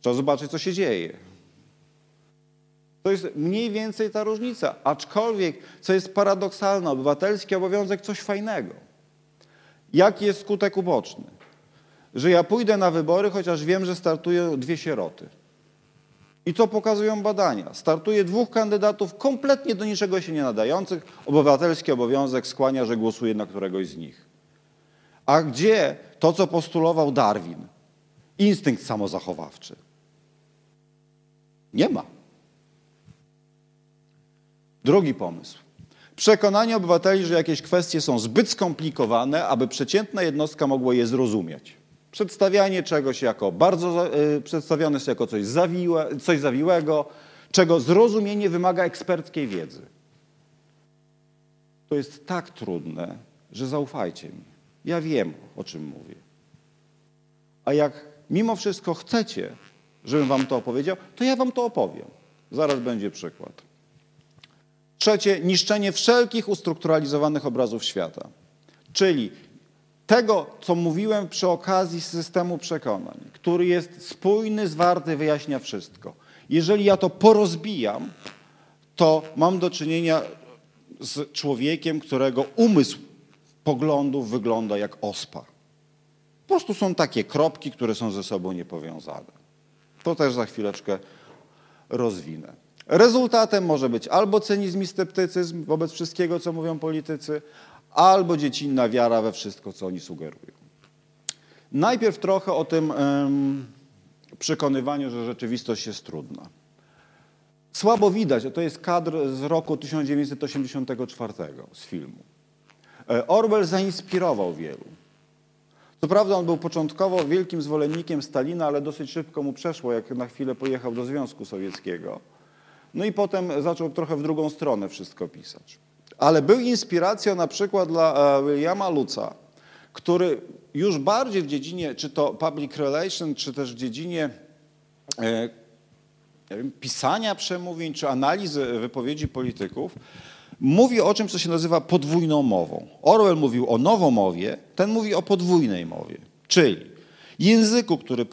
S1: Trzeba zobaczyć, co się dzieje. To jest mniej więcej ta różnica. Aczkolwiek, co jest paradoksalne, obywatelski obowiązek coś fajnego. Jaki jest skutek uboczny? Że ja pójdę na wybory, chociaż wiem, że startują dwie sieroty. I to pokazują badania. Startuje dwóch kandydatów kompletnie do niczego się nie nadających. Obywatelski obowiązek skłania, że głosuje na któregoś z nich. A gdzie to, co postulował Darwin? Instynkt samozachowawczy. Nie ma. Drugi pomysł. Przekonanie obywateli, że jakieś kwestie są zbyt skomplikowane, aby przeciętna jednostka mogła je zrozumieć. Przedstawianie czegoś jako bardzo, yy, przedstawione jest jako coś, zawiłe, coś zawiłego, czego zrozumienie wymaga eksperckiej wiedzy. To jest tak trudne, że zaufajcie mi. Ja wiem, o czym mówię. A jak mimo wszystko chcecie, żebym wam to opowiedział, to ja wam to opowiem. Zaraz będzie przykład. Trzecie, niszczenie wszelkich ustrukturalizowanych obrazów świata. Czyli tego, co mówiłem przy okazji systemu przekonań, który jest spójny, zwarty, wyjaśnia wszystko. Jeżeli ja to porozbijam, to mam do czynienia z człowiekiem, którego umysł poglądów wygląda jak ospa. Po prostu są takie kropki, które są ze sobą niepowiązane. To też za chwileczkę rozwinę. Rezultatem może być albo cynizm i sceptycyzm wobec wszystkiego, co mówią politycy, albo dziecinna wiara we wszystko, co oni sugerują. Najpierw trochę o tym przekonywaniu, że rzeczywistość jest trudna. Słabo widać, to jest kadr z roku 1984 z filmu. E, Orwell zainspirował wielu. Co prawda on był początkowo wielkim zwolennikiem Stalina, ale dosyć szybko mu przeszło, jak na chwilę pojechał do Związku Sowieckiego. No i potem zaczął trochę w drugą stronę wszystko pisać. Ale był inspiracją na przykład dla e, Williama Luca, który już bardziej w dziedzinie, czy to public relation, czy też w dziedzinie e, wiem, pisania przemówień, czy analizy wypowiedzi polityków, mówi o czymś, co się nazywa podwójną mową. Orwell mówił o nowomowie, ten mówi o podwójnej mowie, czyli języku, który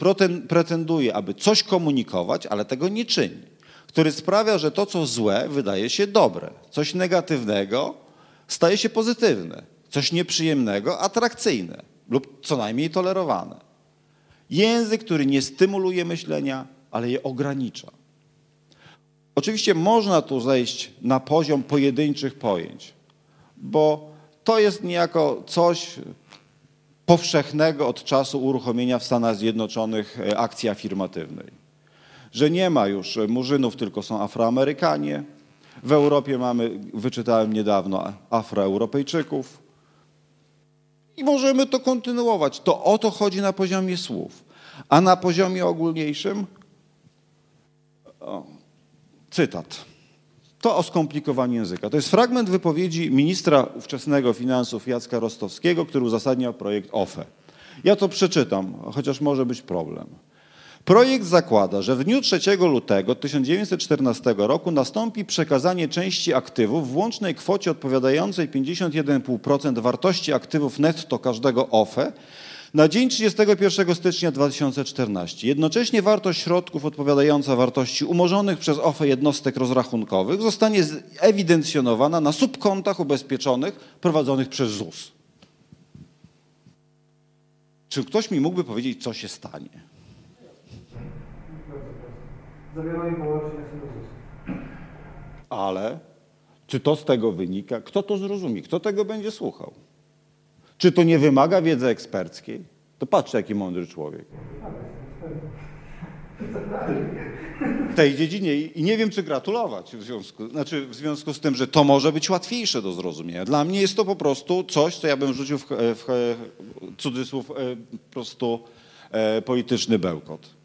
S1: pretenduje, aby coś komunikować, ale tego nie czyni który sprawia, że to, co złe, wydaje się dobre. Coś negatywnego staje się pozytywne. Coś nieprzyjemnego atrakcyjne lub co najmniej tolerowane. Język, który nie stymuluje myślenia, ale je ogranicza. Oczywiście można tu zejść na poziom pojedynczych pojęć, bo to jest niejako coś powszechnego od czasu uruchomienia w Stanach Zjednoczonych e, akcji afirmatywnej. Że nie ma już murzynów, tylko są Afroamerykanie. W Europie mamy, wyczytałem niedawno, Afroeuropejczyków. I możemy to kontynuować. To o to chodzi na poziomie słów. A na poziomie ogólniejszym o, cytat. To o skomplikowaniu języka. To jest fragment wypowiedzi ministra ówczesnego finansów Jacka Rostowskiego, który uzasadniał projekt OFE. Ja to przeczytam, chociaż może być problem. Projekt zakłada, że w dniu 3 lutego 1914 roku nastąpi przekazanie części aktywów w łącznej kwocie odpowiadającej 51,5% wartości aktywów netto każdego OFE na dzień 31 stycznia 2014 jednocześnie wartość środków odpowiadająca wartości umorzonych przez OFE jednostek rozrachunkowych zostanie ewidencjonowana na subkontach ubezpieczonych prowadzonych przez ZUS. Czy ktoś mi mógłby powiedzieć, co się stanie? Połączenia do ZUS. Ale czy to z tego wynika? Kto to zrozumie? Kto tego będzie słuchał? Czy to nie wymaga wiedzy eksperckiej? To patrzcie, jaki mądry człowiek. W tej dziedzinie i nie wiem, czy gratulować w związku, znaczy w związku z tym, że to może być łatwiejsze do zrozumienia. Dla mnie jest to po prostu coś, co ja bym rzucił w, w, w cudzysłów e, po prostu e, polityczny bełkot.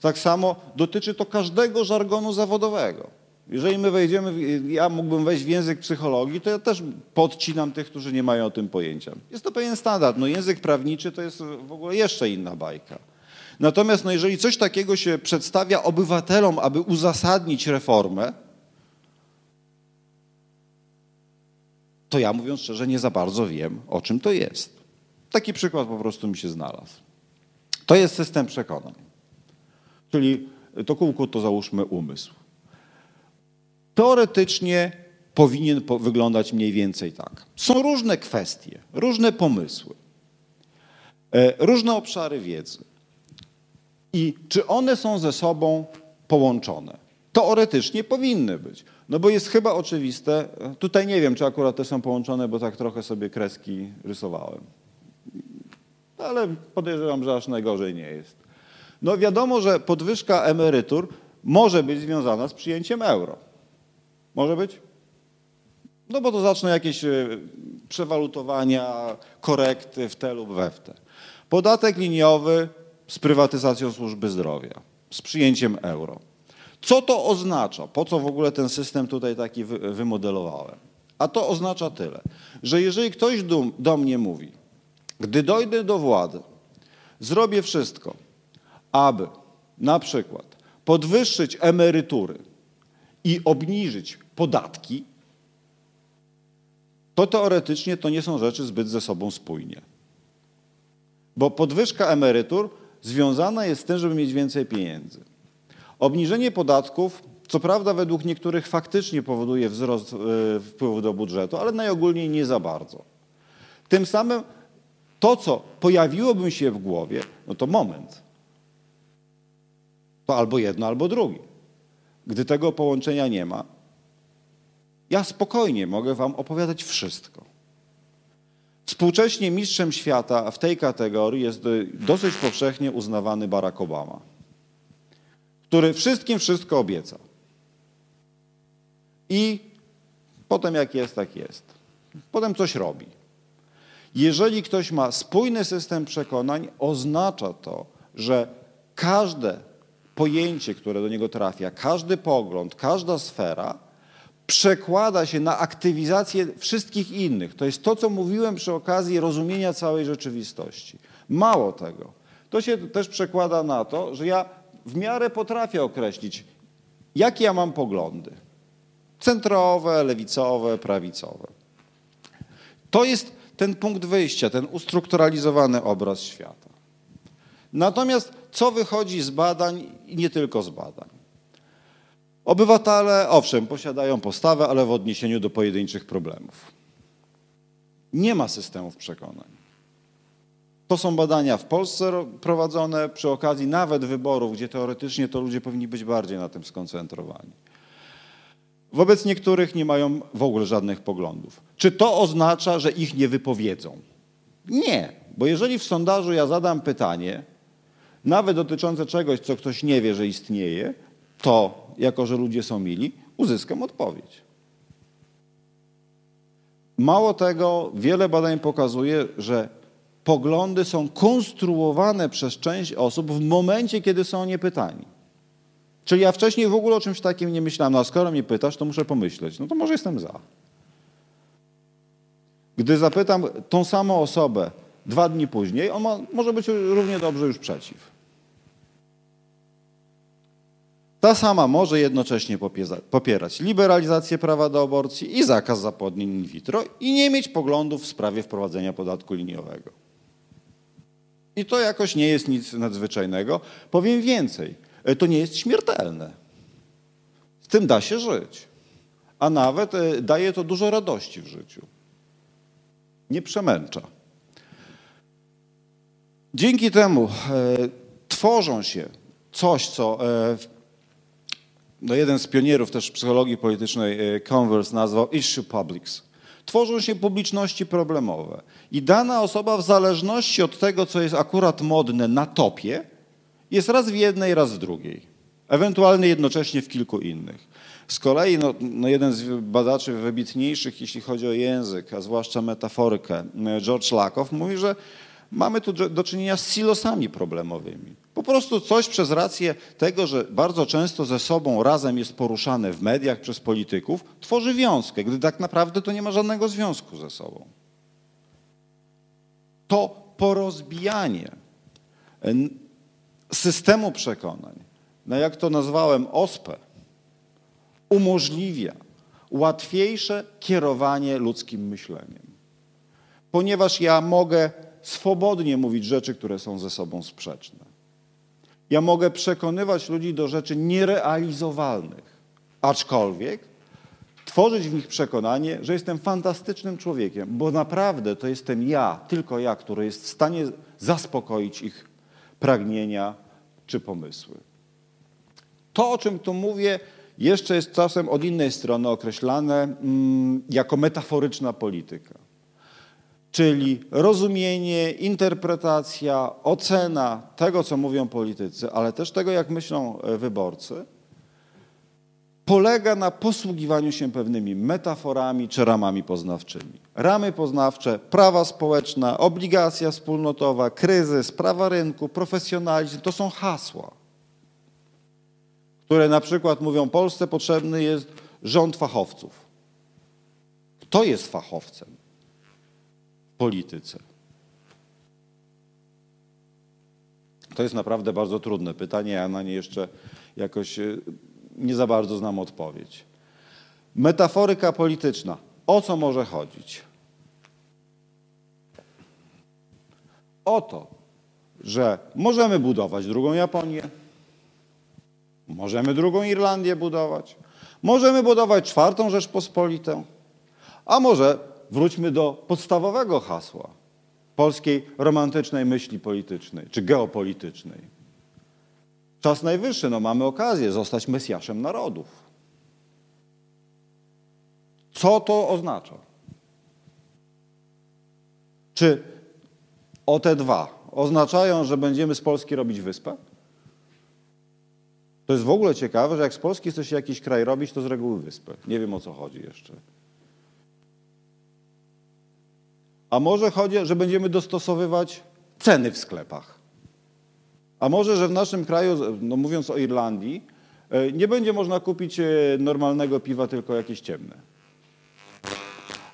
S1: Tak samo dotyczy to każdego żargonu zawodowego. Jeżeli my wejdziemy, ja mógłbym wejść w język psychologii, to ja też podcinam tych, którzy nie mają o tym pojęcia. Jest to pewien standard. No język prawniczy to jest w ogóle jeszcze inna bajka. Natomiast no jeżeli coś takiego się przedstawia obywatelom, aby uzasadnić reformę, to ja mówiąc szczerze nie za bardzo wiem, o czym to jest. Taki przykład po prostu mi się znalazł. To jest system przekonań. Czyli to kółko to załóżmy umysł teoretycznie powinien wyglądać mniej więcej tak. Są różne kwestie, różne pomysły, e, różne obszary wiedzy. I czy one są ze sobą połączone? Teoretycznie powinny być. No bo jest chyba oczywiste, tutaj nie wiem, czy akurat te są połączone, bo tak trochę sobie kreski rysowałem. Ale podejrzewam, że aż najgorzej nie jest. No wiadomo, że podwyżka emerytur może być związana z przyjęciem euro. Może być? No bo to zaczną jakieś e, przewalutowania, korekty w te lub we w te. Podatek liniowy z prywatyzacją służby zdrowia, z przyjęciem euro. Co to oznacza? Po co w ogóle ten system tutaj taki wymodelowałem? A to oznacza tyle, że jeżeli ktoś do, do mnie mówi, gdy dojdę do władzy, zrobię wszystko, aby na przykład podwyższyć emerytury i obniżyć podatki, to teoretycznie to nie są rzeczy zbyt ze sobą spójnie. Bo podwyżka emerytur związana jest z tym, żeby mieć więcej pieniędzy. Obniżenie podatków, co prawda według niektórych faktycznie powoduje wzrost e, wpływu do budżetu, ale najogólniej nie za bardzo. Tym samym to, co pojawiłoby się w głowie, no to moment. To albo jedno, albo drugie. Gdy tego połączenia nie ma, ja spokojnie mogę wam opowiadać wszystko. Współcześnie mistrzem świata w tej kategorii jest dosyć powszechnie uznawany Barack Obama, który wszystkim wszystko obieca. I potem jak jest, tak jest. Potem coś robi. Jeżeli ktoś ma spójny system przekonań, oznacza to, że każde pojęcie, które do niego trafia, każdy pogląd, każda sfera przekłada się na aktywizację wszystkich innych. To jest to, co mówiłem przy okazji rozumienia całej rzeczywistości. Mało tego. To się też przekłada na to, że ja w miarę potrafię określić, jakie ja mam poglądy. Centrowe, lewicowe, prawicowe. To jest ten punkt wyjścia, ten ustrukturalizowany obraz świata. Natomiast co wychodzi z badań i nie tylko z badań? Obywatele, owszem, posiadają postawę, ale w odniesieniu do pojedynczych problemów. Nie ma systemów przekonań. To są badania w Polsce prowadzone przy okazji nawet wyborów, gdzie teoretycznie to ludzie powinni być bardziej na tym skoncentrowani. Wobec niektórych nie mają w ogóle żadnych poglądów. Czy to oznacza, że ich nie wypowiedzą? Nie, bo jeżeli w sondażu ja zadam pytanie, nawet dotyczące czegoś, co ktoś nie wie, że istnieje, to, jako że ludzie są mili, uzyskam odpowiedź. Mało tego, wiele badań pokazuje, że poglądy są konstruowane przez część osób w momencie, kiedy są nie pytani. Czyli ja wcześniej w ogóle o czymś takim nie myślałem, no a skoro mnie pytasz, to muszę pomyśleć. No to może jestem za. Gdy zapytam tą samą osobę dwa dni później, on ma, może być równie dobrze już przeciw. Ta sama może jednocześnie popierać liberalizację prawa do aborcji i zakaz zapłodnień in vitro i nie mieć poglądów w sprawie wprowadzenia podatku liniowego. I to jakoś nie jest nic nadzwyczajnego. Powiem więcej, e, to nie jest śmiertelne. Z tym da się żyć. A nawet e, daje to dużo radości w życiu. Nie przemęcza. Dzięki temu e, tworzą się coś, co no jeden z pionierów też psychologii politycznej, Converse, nazwał issue publics tworzą się publiczności problemowe. I dana osoba w zależności od tego, co jest akurat modne na topie, jest raz w jednej, raz w drugiej. Ewentualnie jednocześnie w kilku innych. Z kolei no, no jeden z badaczy wybitniejszych, jeśli chodzi o język, a zwłaszcza metaforykę, George Lakoff, mówi, że mamy tu do czynienia z silosami problemowymi. Po prostu coś przez rację tego, że bardzo często ze sobą razem jest poruszane w mediach przez polityków, tworzy wiązkę, gdy tak naprawdę to nie ma żadnego związku ze sobą. To porozbijanie systemu przekonań, no jak to nazwałem, ospę, umożliwia łatwiejsze kierowanie ludzkim myśleniem. Ponieważ ja mogę swobodnie mówić rzeczy, które są ze sobą sprzeczne. Ja mogę przekonywać ludzi do rzeczy nierealizowalnych, aczkolwiek tworzyć w nich przekonanie, że jestem fantastycznym człowiekiem, bo naprawdę to jestem ja, tylko ja, który jest w stanie zaspokoić ich pragnienia czy pomysły. To, o czym tu mówię, jeszcze jest czasem od innej strony określane mm, jako metaforyczna polityka czyli rozumienie, interpretacja, ocena tego, co mówią politycy, ale też tego, jak myślą e, wyborcy, polega na posługiwaniu się pewnymi metaforami czy ramami poznawczymi. Ramy poznawcze, prawa społeczne, obligacja wspólnotowa, kryzys, prawa rynku, profesjonalizm to są hasła, które na przykład mówią Polsce potrzebny jest rząd fachowców. Kto jest fachowcem? Polityce? To jest naprawdę bardzo trudne pytanie, ja na nie jeszcze jakoś e, nie za bardzo znam odpowiedź. Metaforyka polityczna. O co może chodzić? O to, że możemy budować drugą Japonię, możemy drugą Irlandię budować, możemy budować czwartą Rzeczpospolitą, a może wróćmy do podstawowego hasła polskiej romantycznej myśli politycznej czy geopolitycznej. Czas najwyższy, no mamy okazję zostać Mesjaszem narodów. Co to oznacza? Czy o te dwa oznaczają, że będziemy z Polski robić wyspę? To jest w ogóle ciekawe, że jak z Polski chce się jakiś kraj robić, to z reguły wyspę. Nie wiem o co chodzi jeszcze. A może chodzi, że będziemy dostosowywać ceny w sklepach. A może, że w naszym kraju, no mówiąc o Irlandii, e, nie będzie można kupić e, normalnego piwa, tylko jakieś ciemne.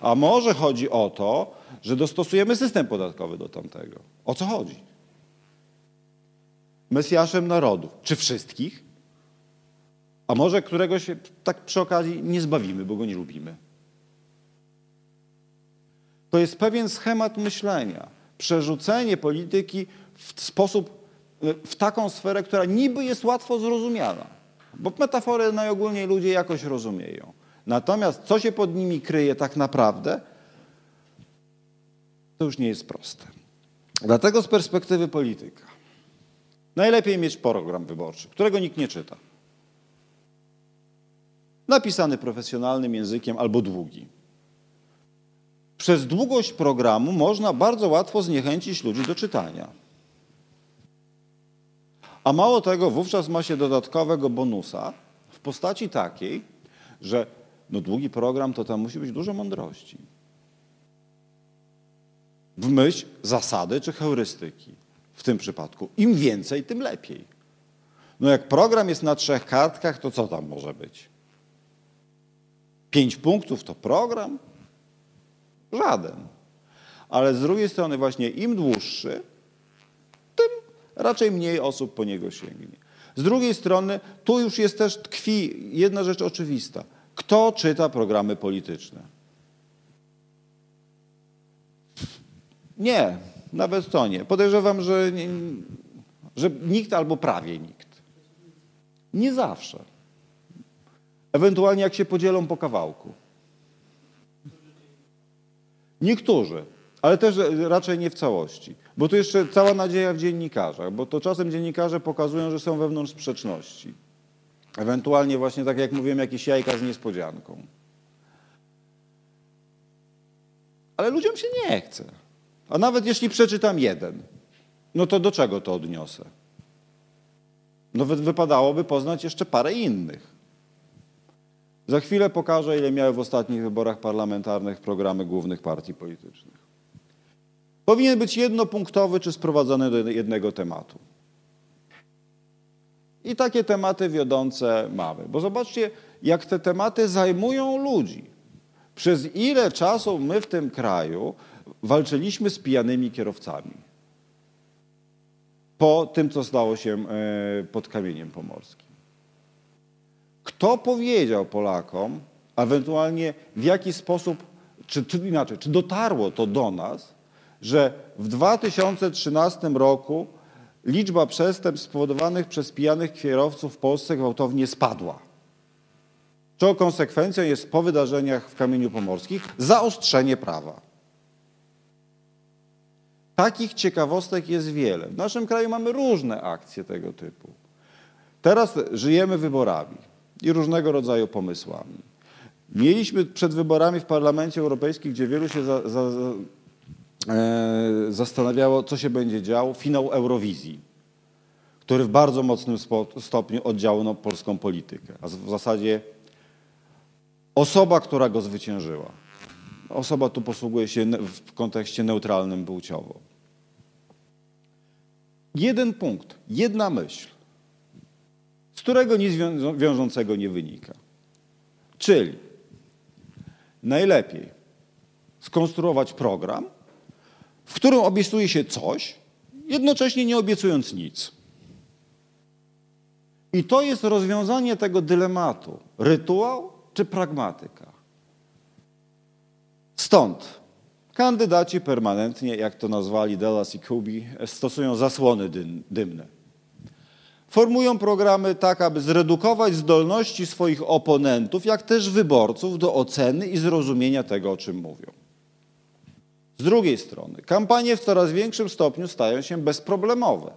S1: A może chodzi o to, że dostosujemy system podatkowy do tamtego. O co chodzi? Mesjaszem narodów. Czy wszystkich? A może któregoś tak przy okazji nie zbawimy, bo go nie lubimy? To jest pewien schemat myślenia. Przerzucenie polityki w sposób, w taką sferę, która niby jest łatwo zrozumiana. bo metafory najogólniej ludzie jakoś rozumieją. Natomiast co się pod nimi kryje tak naprawdę, to już nie jest proste. Dlatego z perspektywy polityka najlepiej mieć program wyborczy, którego nikt nie czyta. Napisany profesjonalnym językiem albo długi. Przez długość programu można bardzo łatwo zniechęcić ludzi do czytania. A mało tego, wówczas ma się dodatkowego bonusa w postaci takiej, że no długi program to tam musi być dużo mądrości. W myśl zasady czy heurystyki w tym przypadku. Im więcej, tym lepiej. No jak program jest na trzech kartkach, to co tam może być? Pięć punktów to program? Żaden. Ale z drugiej strony właśnie im dłuższy, tym raczej mniej osób po niego sięgnie. Z drugiej strony tu już jest też tkwi jedna rzecz oczywista. Kto czyta programy polityczne? Nie, nawet to nie. Podejrzewam, że, że nikt albo prawie nikt. Nie zawsze. Ewentualnie jak się podzielą po kawałku. Niektórzy, ale też raczej nie w całości. Bo tu jeszcze cała nadzieja w dziennikarzach, bo to czasem dziennikarze pokazują, że są wewnątrz sprzeczności. Ewentualnie właśnie tak jak mówiłem, jakieś jajka z niespodzianką. Ale ludziom się nie chce. A nawet jeśli przeczytam jeden, no to do czego to odniosę? No wypadałoby poznać jeszcze parę innych. Za chwilę pokażę, ile miały w ostatnich wyborach parlamentarnych programy głównych partii politycznych. Powinien być jednopunktowy czy sprowadzony do jednego tematu. I takie tematy wiodące mamy. Bo zobaczcie, jak te tematy zajmują ludzi. Przez ile czasu my w tym kraju walczyliśmy z pijanymi kierowcami. Po tym, co stało się e, pod kamieniem pomorskim. Kto powiedział Polakom, ewentualnie w jaki sposób, czy, czy inaczej, czy dotarło to do nas, że w 2013 roku liczba przestępstw spowodowanych przez pijanych kierowców w Polsce gwałtownie spadła. Czego konsekwencją jest po wydarzeniach w Kamieniu Pomorskim zaostrzenie prawa. Takich ciekawostek jest wiele. W naszym kraju mamy różne akcje tego typu. Teraz żyjemy wyborami i różnego rodzaju pomysłami. Mieliśmy przed wyborami w Parlamencie Europejskim, gdzie wielu się za, za, e, zastanawiało, co się będzie działo, finał Eurowizji, który w bardzo mocnym stopniu oddziałał na polską politykę. A w zasadzie osoba, która go zwyciężyła. Osoba tu posługuje się w kontekście neutralnym płciowo. Jeden punkt, jedna myśl, z którego nic wiążącego nie wynika. Czyli najlepiej skonstruować program, w którym obiecuje się coś, jednocześnie nie obiecując nic. I to jest rozwiązanie tego dylematu: rytuał czy pragmatyka. Stąd kandydaci permanentnie, jak to nazwali Dallas i Kubi, stosują zasłony dymne. Formują programy tak, aby zredukować zdolności swoich oponentów, jak też wyborców do oceny i zrozumienia tego, o czym mówią. Z drugiej strony, kampanie w coraz większym stopniu stają się bezproblemowe.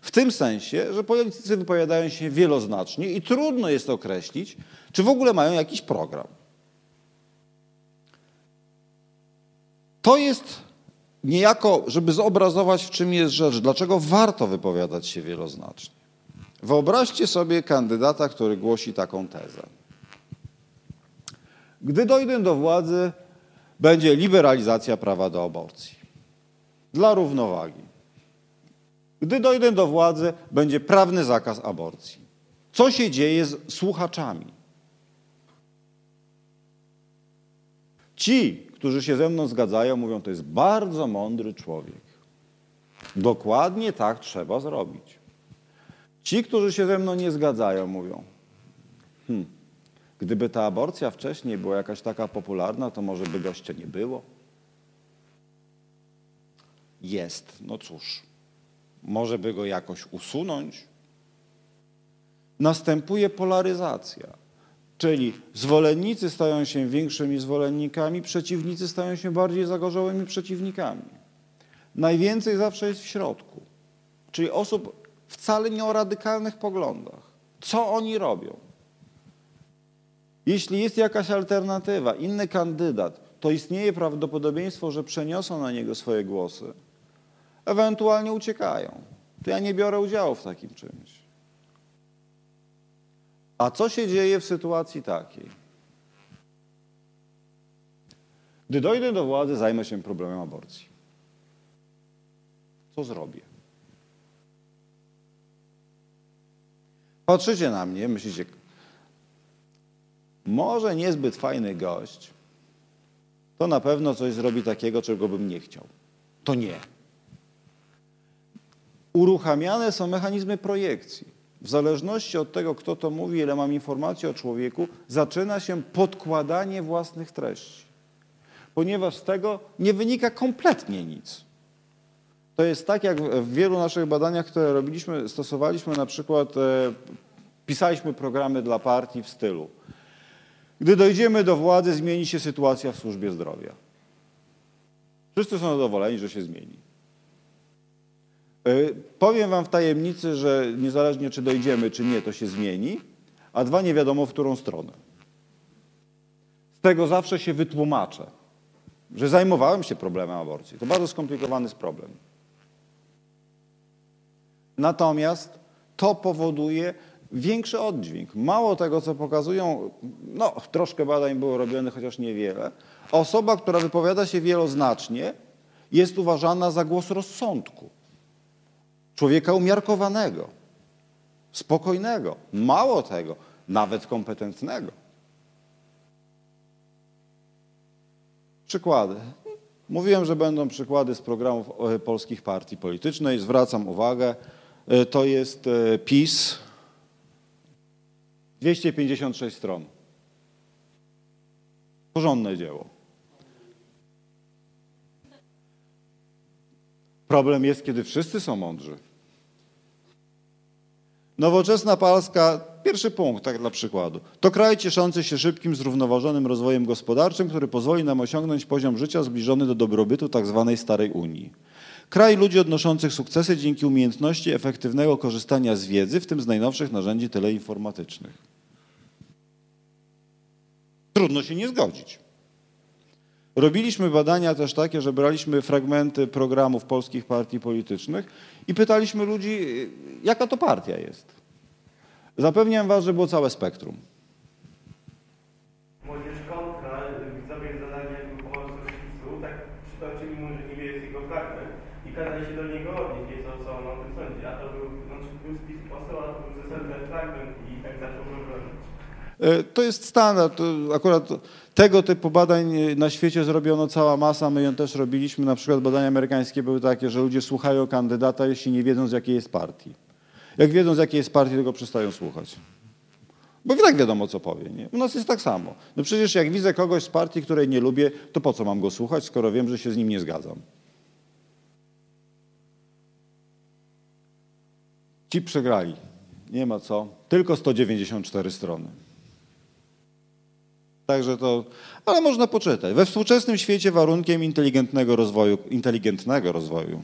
S1: W tym sensie, że politycy wypowiadają się wieloznacznie i trudno jest określić, czy w ogóle mają jakiś program. To jest niejako, żeby zobrazować, w czym jest rzecz, dlaczego warto wypowiadać się wieloznacznie. Wyobraźcie sobie kandydata, który głosi taką tezę. Gdy dojdę do władzy, będzie liberalizacja prawa do aborcji. Dla równowagi. Gdy dojdę do władzy, będzie prawny zakaz aborcji. Co się dzieje z słuchaczami? Ci, którzy się ze mną zgadzają, mówią, to jest bardzo mądry człowiek. Dokładnie tak trzeba zrobić. Ci, którzy się ze mną nie zgadzają, mówią, hmm, gdyby ta aborcja wcześniej była jakaś taka popularna, to może by gościa nie było. Jest, no cóż, może by go jakoś usunąć. następuje polaryzacja. Czyli zwolennicy stają się większymi zwolennikami, przeciwnicy stają się bardziej zagorzałymi przeciwnikami. Najwięcej zawsze jest w środku, czyli osób wcale nie o radykalnych poglądach. Co oni robią? Jeśli jest jakaś alternatywa, inny kandydat, to istnieje prawdopodobieństwo, że przeniosą na niego swoje głosy, ewentualnie uciekają. To ja nie biorę udziału w takim czymś. A co się dzieje w sytuacji takiej? Gdy dojdę do władzy, zajmę się problemem aborcji. Co zrobię? Patrzycie na mnie, myślicie, może niezbyt fajny gość, to na pewno coś zrobi takiego, czego bym nie chciał. To nie. Uruchamiane są mechanizmy projekcji. W zależności od tego, kto to mówi, ile mam informacji o człowieku, zaczyna się podkładanie własnych treści. Ponieważ z tego nie wynika kompletnie nic. To jest tak, jak w wielu naszych badaniach, które robiliśmy, stosowaliśmy na przykład, e, pisaliśmy programy dla partii w stylu gdy dojdziemy do władzy, zmieni się sytuacja w służbie zdrowia. Wszyscy są zadowoleni, że się zmieni. E, powiem wam w tajemnicy, że niezależnie czy dojdziemy, czy nie, to się zmieni, a dwa nie wiadomo w którą stronę. Z tego zawsze się wytłumaczę, że zajmowałem się problemem aborcji. To bardzo skomplikowany problem. Natomiast to powoduje, większy oddźwięk. Mało tego, co pokazują, no troszkę badań było robionych, chociaż niewiele. Osoba, która wypowiada się wieloznacznie, jest uważana za głos rozsądku. Człowieka umiarkowanego, spokojnego, mało tego, nawet kompetentnego. Przykłady. Mówiłem, że będą przykłady z programów e, polskich partii politycznych. Zwracam uwagę, to jest e, PiS, 256 stron. Porządne dzieło. Problem jest, kiedy wszyscy są mądrzy. Nowoczesna Polska, pierwszy punkt, tak dla przykładu. To kraj cieszący się szybkim, zrównoważonym rozwojem gospodarczym, który pozwoli nam osiągnąć poziom życia zbliżony do dobrobytu tzw. Tak starej Unii. Kraj ludzi odnoszących sukcesy dzięki umiejętności efektywnego korzystania z wiedzy, w tym z najnowszych narzędzi teleinformatycznych. Trudno się nie zgodzić. Robiliśmy badania też takie, że braliśmy fragmenty programów polskich partii politycznych i pytaliśmy ludzi, jaka to partia jest. Zapewniam was, że było całe spektrum.
S2: Młodzież kontra, widzowie zadali jakby pomocy PiSu, tak przytoczyli mu, że niby jest jego fragment i kazali się do niego odnieść, nieco co on o tym sądzi. A to był, znaczy był z PiSu poseł, a to był zasadny fragment i tak zaczął go bronić.
S1: E, to jest standard. Akurat tego typu badań na świecie zrobiono cała masa. My ją też robiliśmy. Na przykład badania amerykańskie były takie, że ludzie słuchają kandydata, jeśli nie wiedzą z jakiej jest partii. Jak wiedzą z jakiej jest partii, to go przestają słuchać. Bo i tak wiadomo, co powie. Nie? U nas jest tak samo. No przecież jak widzę kogoś z partii, której nie lubię, to po co mam go słuchać, skoro wiem, że się z nim nie zgadzam? Ci przegrali. Nie ma co. Tylko 194 strony. Także to, ale można poczytać. We współczesnym świecie warunkiem inteligentnego rozwoju, inteligentnego rozwoju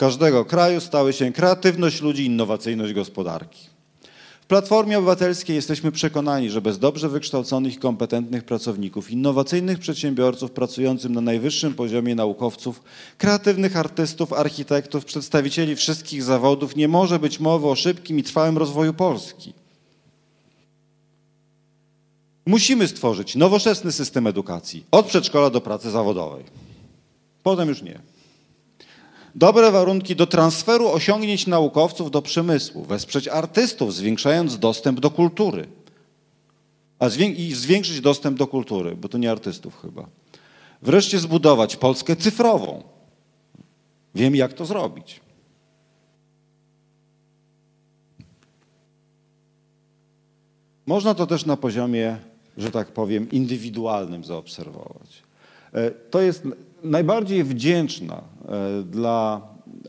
S1: każdego kraju stały się kreatywność ludzi, innowacyjność gospodarki. W Platformie Obywatelskiej jesteśmy przekonani, że bez dobrze wykształconych kompetentnych pracowników, innowacyjnych przedsiębiorców pracujących na najwyższym poziomie naukowców, kreatywnych artystów, architektów, przedstawicieli wszystkich zawodów nie może być mowy o szybkim i trwałym rozwoju Polski. Musimy stworzyć nowoczesny system edukacji, od przedszkola do pracy zawodowej. Potem już nie. Dobre warunki do transferu osiągnięć naukowców do przemysłu, wesprzeć artystów, zwiększając dostęp do kultury. A i zwiększyć dostęp do kultury, bo to nie artystów chyba. Wreszcie zbudować Polskę cyfrową. Wiem, jak to zrobić. Można to też na poziomie że tak powiem, indywidualnym zaobserwować. E, to jest najbardziej wdzięczna e, dla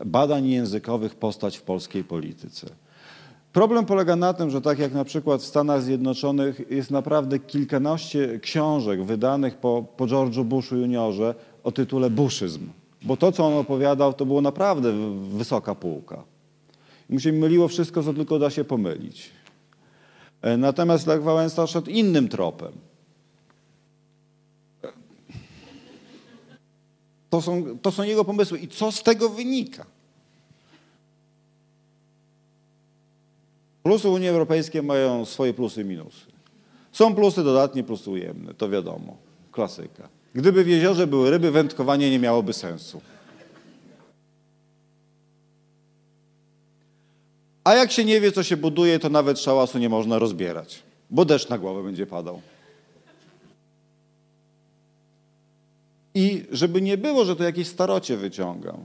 S1: badań językowych postać w polskiej polityce. Problem polega na tym, że tak jak na przykład w Stanach Zjednoczonych jest naprawdę kilkanaście książek wydanych po, po George'u Bushu juniorze o tytule Buszyzm. Bo to, co on opowiadał, to było naprawdę wysoka półka. Mu się myliło wszystko, co tylko da się pomylić. E, natomiast Lech Wałęsa szedł innym tropem. To są, to są jego pomysły. I co z tego wynika? Plusy Unii Europejskiej mają swoje plusy i minusy. Są plusy dodatnie, plusy ujemne, to wiadomo, klasyka. Gdyby w jeziorze były ryby, wędkowanie nie miałoby sensu. A jak się nie wie, co się buduje, to nawet szałasu nie można rozbierać, bo deszcz na głowę będzie padał. I żeby nie było, że to jakieś starocie wyciągam.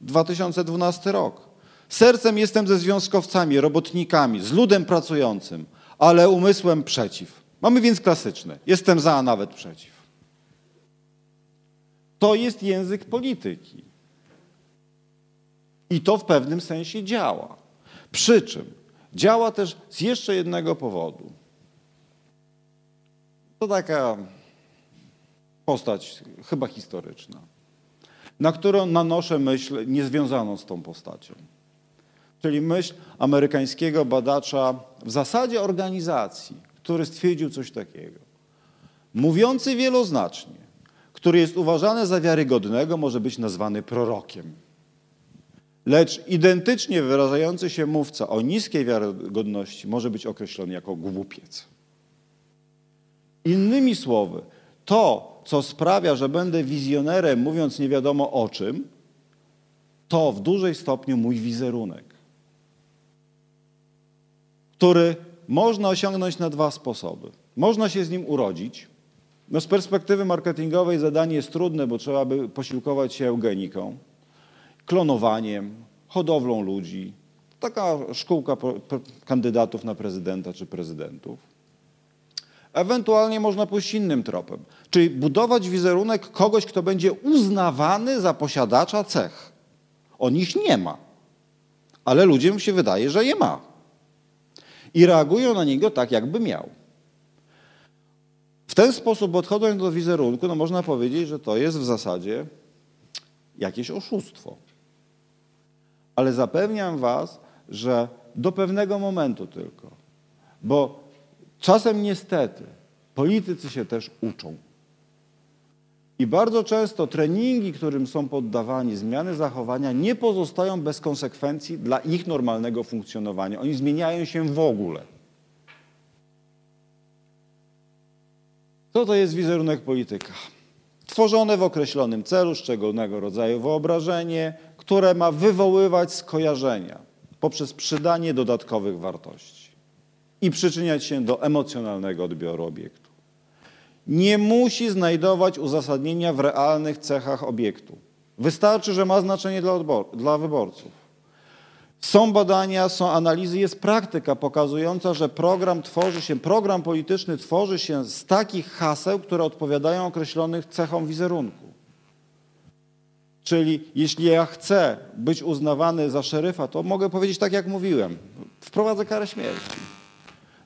S1: 2012 rok. Sercem jestem ze związkowcami, robotnikami, z ludem pracującym, ale umysłem przeciw. Mamy więc klasyczne. Jestem za, a nawet przeciw. To jest język polityki. I to w pewnym sensie działa. Przy czym działa też z jeszcze jednego powodu. To taka postać chyba historyczna, na którą nanoszę myśl niezwiązaną z tą postacią. Czyli myśl amerykańskiego badacza, w zasadzie organizacji, który stwierdził coś takiego. Mówiący wieloznacznie, który jest uważany za wiarygodnego, może być nazwany prorokiem. Lecz identycznie wyrażający się mówca o niskiej wiarygodności może być określony jako głupiec. Innymi słowy, to, co sprawia, że będę wizjonerem, mówiąc nie wiadomo o czym, to w dużej stopniu mój wizerunek, który można osiągnąć na dwa sposoby. Można się z nim urodzić. No z perspektywy marketingowej zadanie jest trudne, bo trzeba by posiłkować się eugeniką, klonowaniem, hodowlą ludzi. Taka szkółka kandydatów na prezydenta czy prezydentów. Ewentualnie można pójść innym tropem, czyli budować wizerunek kogoś, kto będzie uznawany za posiadacza cech. On ich nie ma, ale ludziom się wydaje, że je ma. I reagują na niego tak, jakby miał. W ten sposób, odchodząc do wizerunku, no można powiedzieć, że to jest w zasadzie jakieś oszustwo. Ale zapewniam Was, że do pewnego momentu tylko. Bo Czasem niestety politycy się też uczą. I bardzo często treningi, którym są poddawani, zmiany zachowania nie pozostają bez konsekwencji dla ich normalnego funkcjonowania. Oni zmieniają się w ogóle. Co to jest wizerunek polityka? Tworzone w określonym celu, szczególnego rodzaju wyobrażenie, które ma wywoływać skojarzenia poprzez przydanie dodatkowych wartości i przyczyniać się do emocjonalnego odbioru obiektu. Nie musi znajdować uzasadnienia w realnych cechach obiektu. Wystarczy, że ma znaczenie dla, dla wyborców. Są badania, są analizy, jest praktyka pokazująca, że program tworzy się, program polityczny tworzy się z takich haseł, które odpowiadają określonych cechom wizerunku. Czyli jeśli ja chcę być uznawany za szeryfa, to mogę powiedzieć tak, jak mówiłem. Wprowadzę karę śmierci.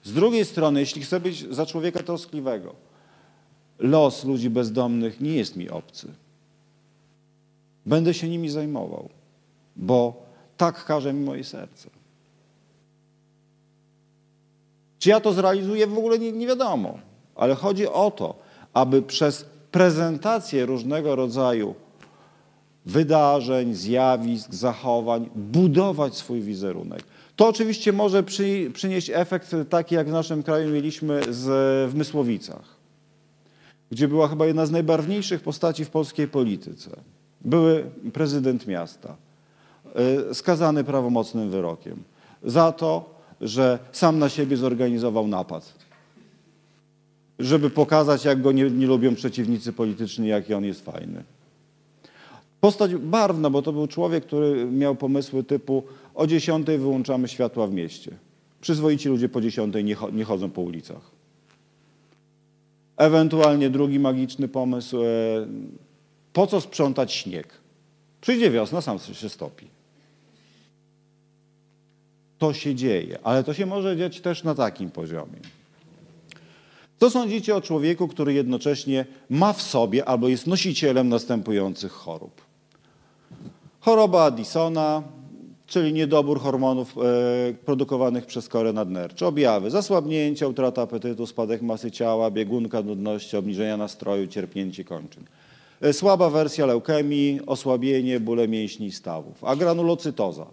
S1: Z drugiej strony, jeśli chcę być za człowieka troskliwego, los ludzi bezdomnych nie jest mi obcy. Będę się nimi zajmował, bo tak każe mi moje serce. Czy ja to zrealizuję, w ogóle nie, nie wiadomo, ale chodzi o to, aby przez prezentację różnego rodzaju wydarzeń, zjawisk, zachowań budować swój wizerunek. To oczywiście może przy, przynieść efekt taki, jak w naszym kraju mieliśmy z, w Mysłowicach, gdzie była chyba jedna z najbarwniejszych postaci w polskiej polityce. Były prezydent miasta, y, skazany prawomocnym wyrokiem za to, że sam na siebie zorganizował napad. Żeby pokazać, jak go nie, nie lubią przeciwnicy polityczni, jaki on jest fajny. Postać barwna, bo to był człowiek, który miał pomysły typu o 10 wyłączamy światła w mieście. Przyzwoici ludzie po 10 nie, nie chodzą po ulicach. Ewentualnie drugi magiczny pomysł, e, po co sprzątać śnieg? Przyjdzie wiosna, sam się stopi. to się dzieje, ale to się może dziać też na takim poziomie. Co sądzicie o człowieku, który jednocześnie ma w sobie albo jest nosicielem następujących chorób? Choroba Addisona, czyli niedobór hormonów e, produkowanych przez korę nadnercze. Objawy zasłabnięcia, utrata apetytu, spadek masy ciała, biegunka, nudności, obniżenia nastroju, cierpnięcie kończyn. E, słaba wersja leukemii, osłabienie, bóle mięśni i stawów. A granulocytoza.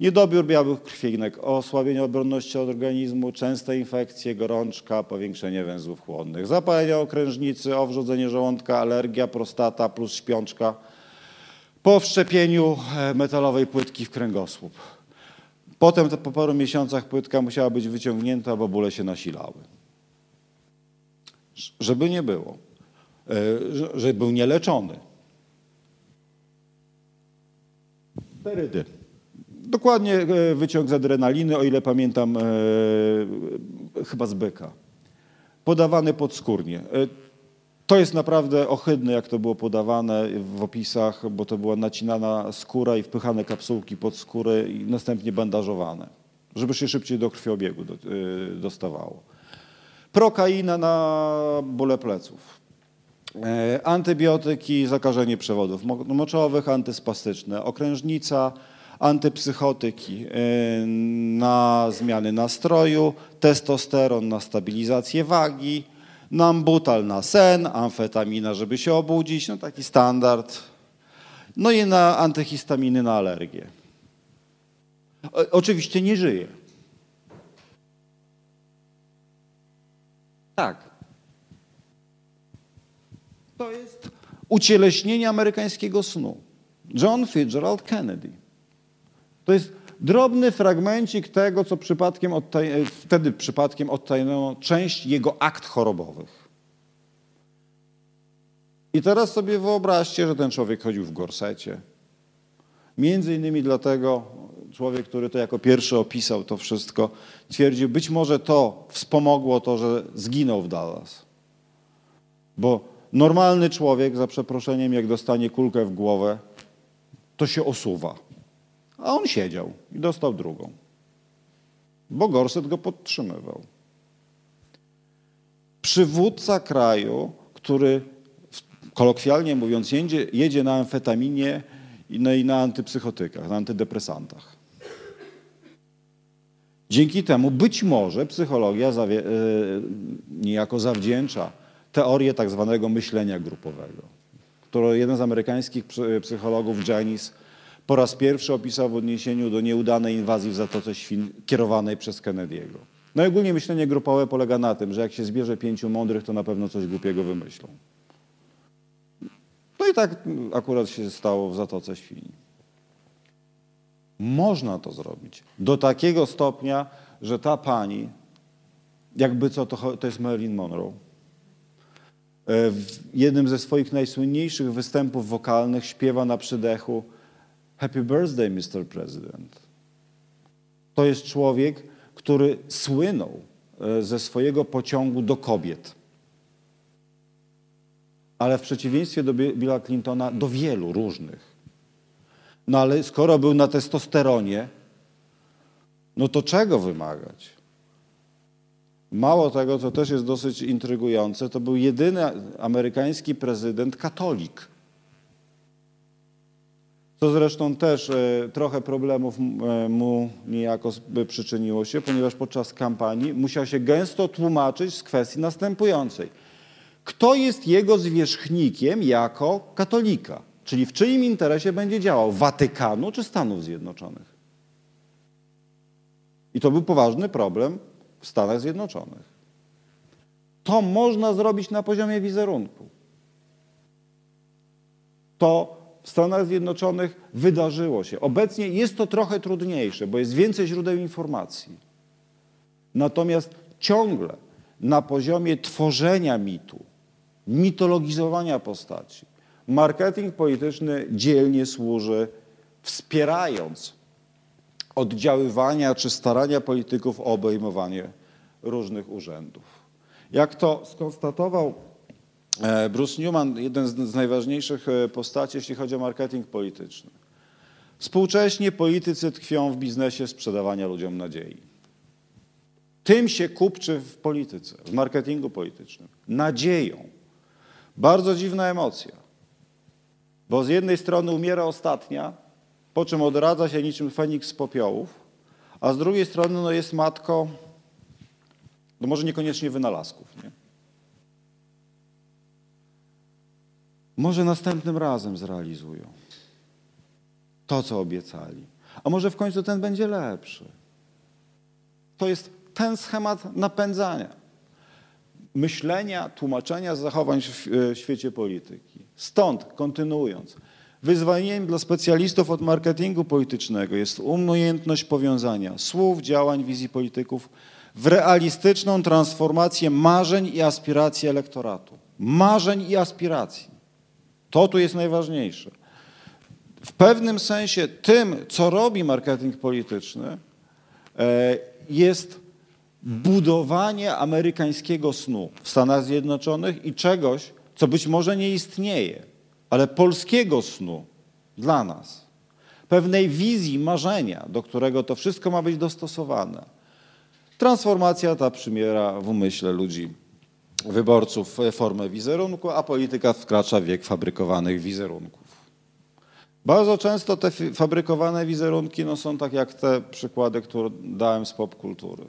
S1: Niedobiór białych krwinek, osłabienie obronności organizmu, częste infekcje, gorączka, powiększenie węzłów chłonnych, zapalenie okrężnicy, owrzodzenie żołądka, alergia, prostata plus śpiączka, po wszczepieniu e, metalowej płytki w kręgosłup. Potem po paru miesiącach płytka musiała być wyciągnięta, bo bóle się nasilały. Żeby nie było, e, żeby był nieleczony. Sterydy. Dokładnie e, wyciąg z adrenaliny, o ile pamiętam, chyba z byka. Podawany podskórnie. To jest naprawdę ohydne, jak to było podawane w opisach, bo to była nacinana skóra i wpychane kapsułki pod skórę i następnie bandażowane, żeby się szybciej do krwiobiegu y, dostawało. Prokaina na bóle pleców. E, antybiotyki, zakażenie przewodów moczowych, antyspastyczne, okrężnica, antypsychotyki e, na zmiany nastroju, testosteron na stabilizację wagi, Nambutal na sen, amfetamina, żeby się obudzić, no taki standard. No i na antyhistaminy na alergię. O, oczywiście nie żyje. Tak. To jest ucieleśnienie amerykańskiego snu. John Fitzgerald Kennedy. To jest drobny fragmencik tego, co przypadkiem odtaj- wtedy przypadkiem odtajnęło część jego akt chorobowych. I teraz sobie wyobraźcie, że ten człowiek chodził w gorsecie. Między innymi dlatego człowiek, który to jako pierwszy opisał to wszystko, twierdził, być może to wspomogło to, że zginął w Dallas. Bo normalny człowiek, za przeproszeniem, jak dostanie kulkę w głowę, to się osuwa. A on siedział i dostał drugą, bo gorset go podtrzymywał. Przywódca kraju, który kolokwialnie mówiąc jedzie, jedzie na amfetaminie no i na antypsychotykach, na antydepresantach. Dzięki temu być może psychologia zawie, yy, niejako zawdzięcza teorię tak zwanego myślenia grupowego, którą jeden z amerykańskich psychologów, Janis, po raz pierwszy opisał w odniesieniu do nieudanej inwazji w Zatoce Świn kierowanej przez Kennedy'ego. No i ogólnie myślenie grupowe polega na tym, że jak się zbierze pięciu mądrych, to na pewno coś głupiego wymyślą. No i tak akurat się stało w Zatoce Świni. Można to zrobić do takiego stopnia, że ta pani, jakby co, to, to jest Marilyn Monroe, e, w jednym ze swoich najsłynniejszych występów wokalnych śpiewa na przydechu Happy birthday, Mr. President. To jest człowiek, który słynął e, ze swojego pociągu do kobiet. Ale w przeciwieństwie do Billa Clintona, do wielu różnych. No ale skoro był na testosteronie, no to czego wymagać? Mało tego, co też jest dosyć intrygujące, to był jedyny amerykański prezydent katolik. Co zresztą też e, trochę problemów e, mu niejako przyczyniło się, ponieważ podczas kampanii musiał się gęsto tłumaczyć z kwestii następującej. Kto jest jego zwierzchnikiem jako katolika? Czyli w czyim interesie będzie działał? Watykanu czy Stanów Zjednoczonych? I to był poważny problem w Stanach Zjednoczonych. To można zrobić na poziomie wizerunku. To w Stanach Zjednoczonych wydarzyło się. Obecnie jest to trochę trudniejsze, bo jest więcej źródeł informacji. Natomiast ciągle na poziomie tworzenia mitu, mitologizowania postaci, marketing polityczny dzielnie służy wspierając oddziaływania czy starania polityków o obejmowanie różnych urzędów. Jak to skonstatował Bruce Newman, jeden z, najważniejszych e, postaci, jeśli chodzi o marketing polityczny. Współcześnie politycy tkwią w biznesie sprzedawania ludziom nadziei. Tym się kupczy w polityce, w marketingu politycznym. Nadzieją. Bardzo dziwna emocja. Bo z jednej strony umiera ostatnia, po czym odradza się niczym Feniks z popiołów, a z drugiej strony no, jest matką, no może niekoniecznie wynalazków. Nie? Może następnym razem zrealizują to, co obiecali. A może w końcu ten będzie lepszy. To jest ten schemat napędzania, myślenia, tłumaczenia zachowań w świecie polityki. Stąd, kontynuując, wyzwaniem dla specjalistów od marketingu politycznego jest umiejętność powiązania słów, działań, wizji polityków w realistyczną transformację marzeń i aspiracji elektoratu. Marzeń i aspiracji. To tu jest najważniejsze. W pewnym sensie tym, co robi marketing polityczny, e, jest budowanie amerykańskiego snu w Stanach Zjednoczonych i czegoś, co być może nie istnieje, ale polskiego snu dla nas. Pewnej wizji, marzenia, do którego to wszystko ma być dostosowane. Transformacja ta przymiera w umyśle ludzi, wyborców formę wizerunku, a polityka wkracza w wiek fabrykowanych wizerunków. Bardzo często te fabrykowane wizerunki no, są tak jak te przykłady, które dałem z popkultury.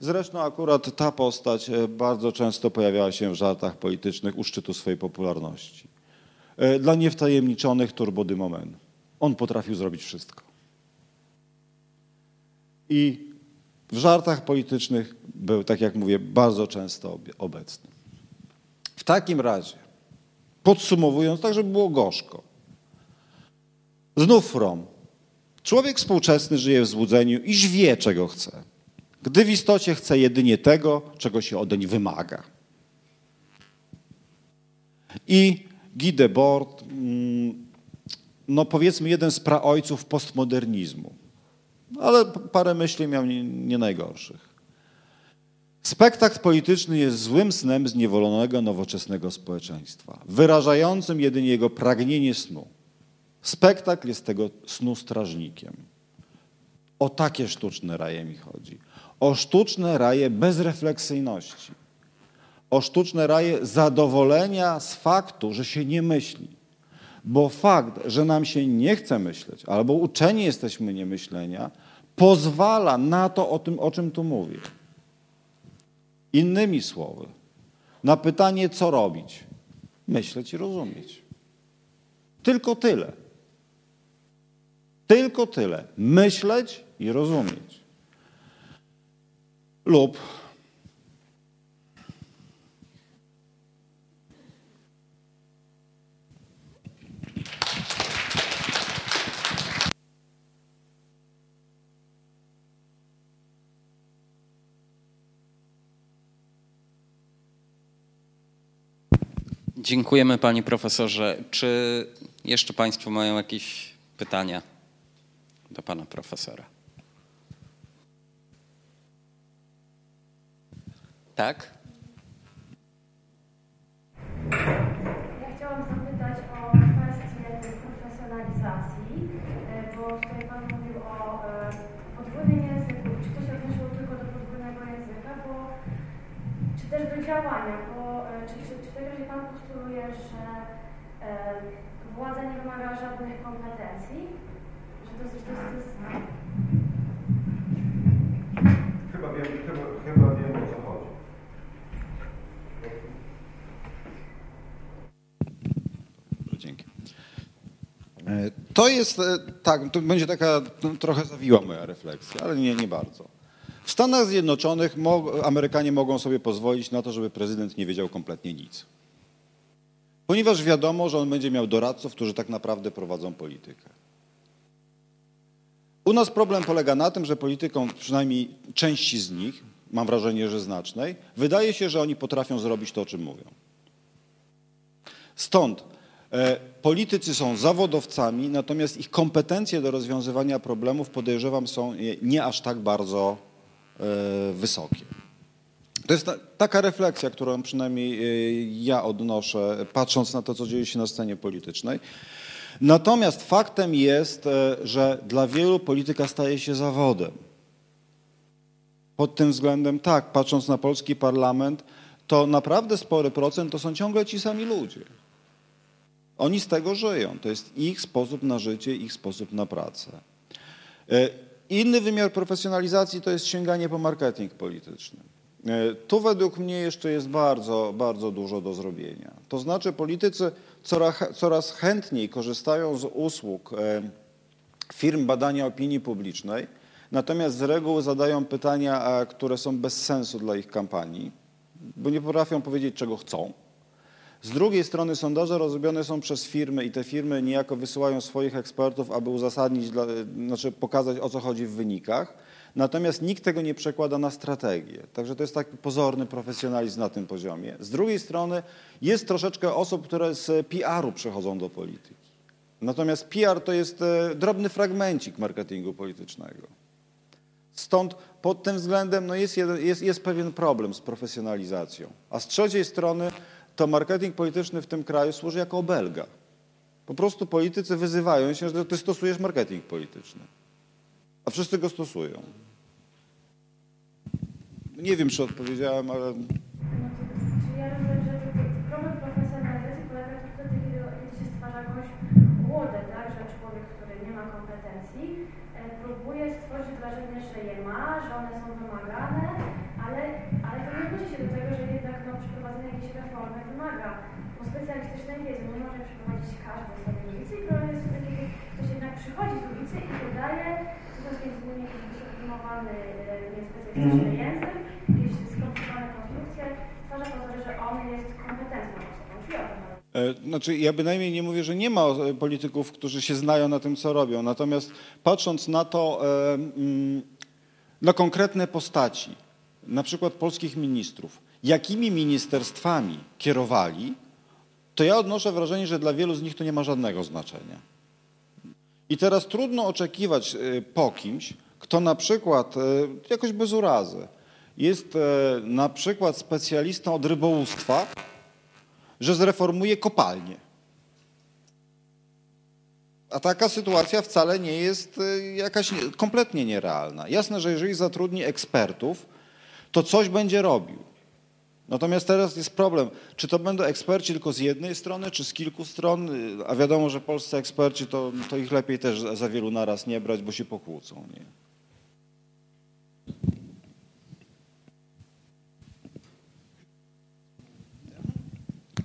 S1: Zresztą akurat ta postać e, bardzo często pojawiała się w żartach politycznych u szczytu swojej popularności. E, dla niewtajemniczonych turbodymomen. On potrafił zrobić wszystko. I w żartach politycznych był, tak jak mówię, bardzo często obecny. W takim razie, podsumowując, tak żeby było gorzko, znów From. Człowiek współczesny żyje w złudzeniu, iż wie, czego chce gdy w istocie chce jedynie tego, czego się odeń wymaga. I Guy Debord, mm, no powiedzmy jeden z praojców postmodernizmu, ale parę myśli miał nie, nie najgorszych. Spektakl polityczny jest złym snem zniewolonego nowoczesnego społeczeństwa, wyrażającym jedynie jego pragnienie snu. Spektakl jest tego snu strażnikiem. O takie sztuczne raje mi chodzi o sztuczne raje bezrefleksyjności, o sztuczne raje zadowolenia z faktu, że się nie myśli. Bo fakt, że nam się nie chce myśleć, albo uczeni jesteśmy niemyślenia, pozwala na to, o, tym, o czym tu mówię. Innymi słowy, na pytanie, co robić, myśleć i rozumieć. Tylko tyle. Tylko tyle. Myśleć i rozumieć lub
S3: Dziękujemy panie profesorze. Czy jeszcze państwo mają jakieś pytania do pana profesora? Tak?
S4: Ja chciałam zapytać o kwestię tej profesjonalizacji, e, bo tutaj Pan mówił o e, podwójnym języku. Czy to się odnosiło tylko do podwójnego języka, bo, czy też do działania, bo e, czy, czy, czy tego, że Pan postuluje, że władza nie wymaga żadnych kompetencji, że to, to, to, to jest...
S1: Chyba wiem, chyba, chyba wiem o co chodzi. E, to jest, e, tak, to będzie taka no, trochę zawiła moja refleksja, ale nie, nie bardzo. W Stanach Zjednoczonych Amerykanie mogą sobie pozwolić na to, żeby prezydent nie wiedział kompletnie nic. Ponieważ wiadomo, że on będzie miał doradców, którzy tak naprawdę prowadzą politykę. U nas problem polega na tym, że polityką, przynajmniej części z nich, mam wrażenie, że znacznej, wydaje się, że oni potrafią zrobić to, o czym mówią. Stąd politycy są zawodowcami, natomiast ich kompetencje do rozwiązywania problemów, podejrzewam, są nie aż tak bardzo e, wysokie. To jest taka refleksja, którą przynajmniej e, ja odnoszę, patrząc na to, co dzieje się na scenie politycznej. Natomiast faktem jest, e, że dla wielu polityka staje się zawodem. Pod tym względem tak, patrząc na polski parlament, to naprawdę spory procent to są ciągle ci sami ludzie. Oni z tego żyją. To jest ich sposób na życie, ich sposób na pracę. E, Inny wymiar profesjonalizacji to jest sięganie po marketing polityczny. E, Tu według mnie jeszcze jest bardzo, bardzo dużo do zrobienia. To znaczy politycy coraz, coraz chętniej korzystają z usług e, firm badania opinii publicznej, natomiast z reguły zadają pytania, które są bez sensu dla ich kampanii, bo nie potrafią powiedzieć, czego chcą. Z drugiej strony sondaże robione są przez firmy i te firmy niejako wysyłają swoich ekspertów, aby uzasadnić, dla, znaczy pokazać o co chodzi w wynikach. Natomiast nikt tego nie przekłada na strategię. Także to jest taki pozorny profesjonalizm na tym poziomie. Z drugiej strony jest troszeczkę osób, które z PR-u przechodzą do polityki. Natomiast PR to jest e, drobny fragmencik marketingu politycznego. Stąd pod tym względem no jest, jest, jest pewien problem z profesjonalizacją. A z trzeciej strony to marketing polityczny w tym kraju służy jako obelga. Po prostu politycy wyzywają się, że ty stosujesz marketing polityczny. A wszyscy go stosują. Nie wiem, czy odpowiedziałem, ale
S4: No nie próbuje stworzyć wrażenie, że je ma, że one są wymagane, ale, ale to nie odnosi się do tego, że jednak przeprowadzenie jakiejś reformy wymaga bo specjalistycznej wiedzy. Nie może przeprowadzić każdy z ulicy i problem jest wtedy, kiedy ktoś jednak przychodzi z ulicy i wydaje, to jest między innymi jakiś wysokopimowany, e, niespecjalistyczny język, jakieś skomplikowane konstrukcje, stwarza pozory, że on jest kompetentną osobą. Czyli o.
S1: E, Znaczy, ja bynajmniej nie mówię, że nie ma e, polityków, którzy się znają na tym, co robią. Natomiast patrząc na to, mm, na konkretne postaci, na przykład polskich ministrów, jakimi ministerstwami kierowali, to ja odnoszę wrażenie, że dla wielu z nich to nie ma żadnego znaczenia. I teraz trudno oczekiwać e, po kimś, kto na przykład, e, jakoś bez urazy, jest e, na przykład specjalistą od rybołówstwa, że zreformuje kopalnię. A taka sytuacja wcale nie jest jakaś nie- kompletnie nierealna. Jasne, że jeżeli zatrudni ekspertów, to coś będzie robił. Natomiast teraz jest problem, czy to będą eksperci tylko z jednej strony, czy z kilku stron, a wiadomo, że polscy eksperci to, to ich lepiej też za- wielu naraz nie brać, bo się pokłócą. Nie?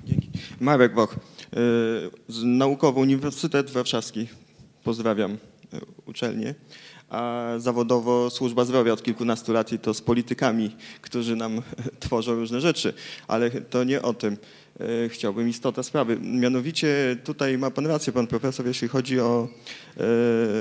S5: Dzięki. Marek Woch, y, Naukowy Uniwersytet Warszawski. Pozdrawiam y, uczelnię. A zawodowo służba zdrowia od kilkunastu lat i to z politykami, którzy nam tworzą różne rzeczy. Ale to nie o tym. Y, Chciałbym istotę sprawy. Mianowicie tutaj ma pan rację, pan profesor, jeśli chodzi o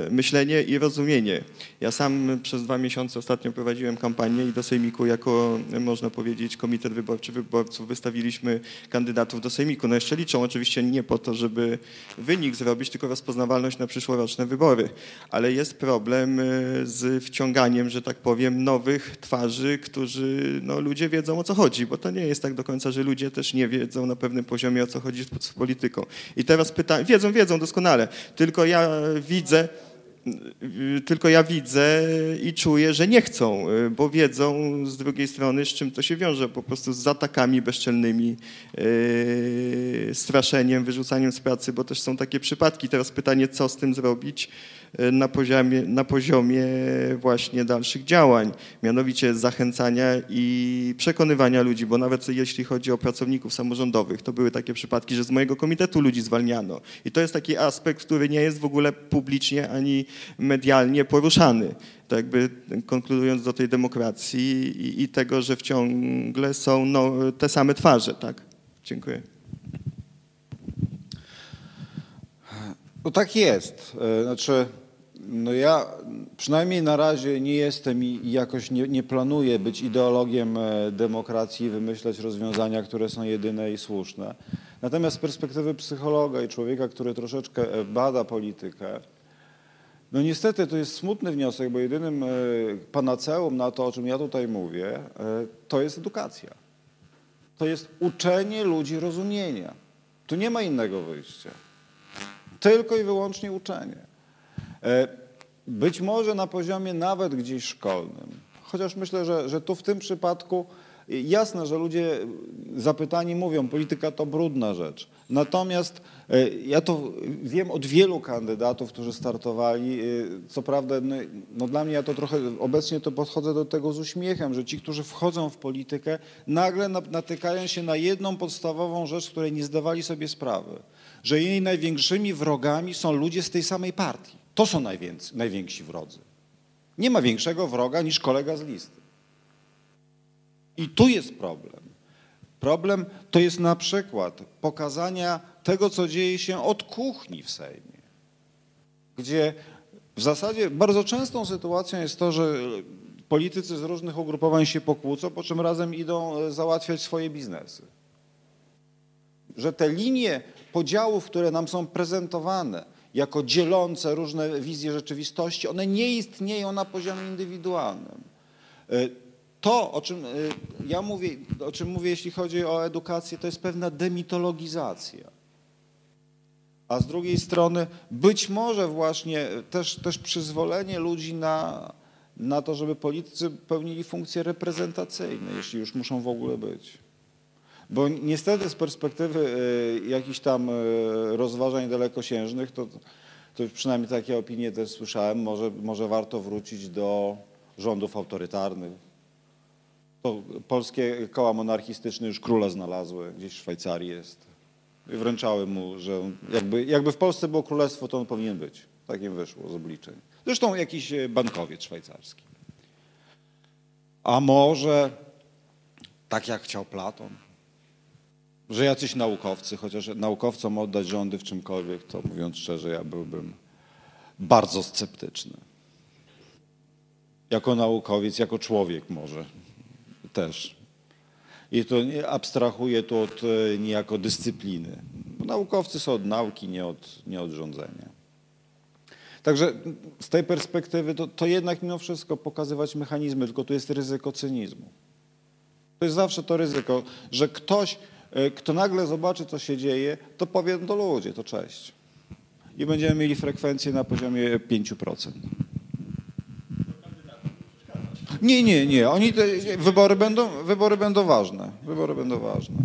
S5: y, myślenie i rozumienie. Ja sam przez dwa miesiące ostatnio prowadziłem kampanię i do Sejmiku jako, y, można powiedzieć, komitet wyborczy wyborców wystawiliśmy kandydatów do Sejmiku. No jeszcze liczą oczywiście nie po to, żeby wynik zrobić, tylko rozpoznawalność na przyszłoroczne wybory. Ale jest problem z wciąganiem, że tak powiem, nowych twarzy, którzy, no ludzie wiedzą o co chodzi, bo to nie jest tak do końca, że ludzie też nie wiedzą na pewnym poziomie o co chodzi z polityką. I teraz pytanie, wiedzą, wiedzą doskonale, tylko ja widzę, tylko ja widzę i czuję, że nie chcą, bo wiedzą z drugiej strony, z czym to się wiąże, po prostu z atakami bezczelnymi, yy, straszeniem, wyrzucaniem z pracy, bo też są takie przypadki. Teraz pytanie, co z tym zrobić na poziomie, na poziomie właśnie dalszych działań, mianowicie zachęcania i przekonywania ludzi, bo nawet jeśli chodzi o pracowników samorządowych, to były takie przypadki, że z mojego komitetu ludzi zwalniano. I to jest taki aspekt, który nie jest w ogóle publicznie ani medialnie poruszany. To jakby konkludując do tej demokracji i, i tego, że ciągle są no, te same twarze, tak? Dziękuję.
S1: No tak jest. E, Znaczy, no ja przynajmniej na razie nie jestem i jakoś nie, nie planuję być ideologiem e, demokracji i wymyślać rozwiązania, które są jedyne i słuszne. Natomiast z perspektywy psychologa i człowieka, który troszeczkę e, bada politykę, no niestety to jest smutny wniosek, bo jedynym panaceum na to, o czym ja tutaj mówię, to jest edukacja. To jest uczenie ludzi rozumienia. Tu nie ma innego wyjścia. Tylko i wyłącznie uczenie. E, Być może na poziomie nawet gdzieś szkolnym, chociaż myślę, że, że tu w tym przypadku jasne, że ludzie zapytani mówią, polityka to brudna rzecz. Natomiast e, ja to wiem od wielu kandydatów, którzy startowali. e, Co prawda, no, no dla mnie ja to trochę obecnie to podchodzę do tego z uśmiechem, że ci, którzy wchodzą w politykę, nagle na- natykają się na jedną podstawową rzecz, z której nie zdawali sobie sprawy, że jej największymi wrogami są ludzie z tej samej partii. To są najwięksi wrodzy. Nie ma większego wroga niż kolega z listy. I tu jest problem. Problem to jest na przykład pokazania tego, co dzieje się od kuchni w Sejmie, gdzie w zasadzie bardzo częstą sytuacją jest to, że politycy z różnych ugrupowań się pokłócą, po czym razem idą e, załatwiać swoje biznesy. Że te linie podziałów, które nam są prezentowane jako dzielące różne wizje rzeczywistości, one nie istnieją na poziomie indywidualnym. E, To, o czym e, ja mówię, o czym mówię, jeśli chodzi o edukację, to jest pewna demitologizacja. A z drugiej strony być może właśnie też, też przyzwolenie ludzi na, na to, żeby politycy pełnili funkcje reprezentacyjne, jeśli już muszą w ogóle być. Bo niestety z perspektywy e, jakichś tam e, rozważań dalekosiężnych, to, to przynajmniej takie opinie też słyszałem, może, może warto wrócić do rządów autorytarnych. To polskie koła monarchistyczne już króla znalazły, gdzieś w Szwajcarii jest. I wręczały mu, że jakby, jakby w Polsce było królestwo, to on powinien być. Tak im wyszło z obliczeń. Zresztą jakiś e, bankowiec szwajcarski. A może tak jak chciał Platon, że jacyś naukowcy, chociaż naukowcom oddać rządy w czymkolwiek, to mówiąc szczerze, ja byłbym bardzo sceptyczny. Jako naukowiec, jako człowiek może też. I to abstrahuję tu od e, niejako dyscypliny. Bo Naukowcy są od nauki, nie od, nie od rządzenia. Także z tej perspektywy to, to jednak mimo wszystko pokazywać mechanizmy, tylko tu jest ryzyko cynizmu. To jest zawsze to ryzyko, że ktoś, kto nagle zobaczy, co się dzieje, to powie, to ludzie, to cześć. I będziemy mieli frekwencję na poziomie 5%. Nie, nie, nie. Oni te, wybory, będą, wybory będą ważne. Wybory będą ważne.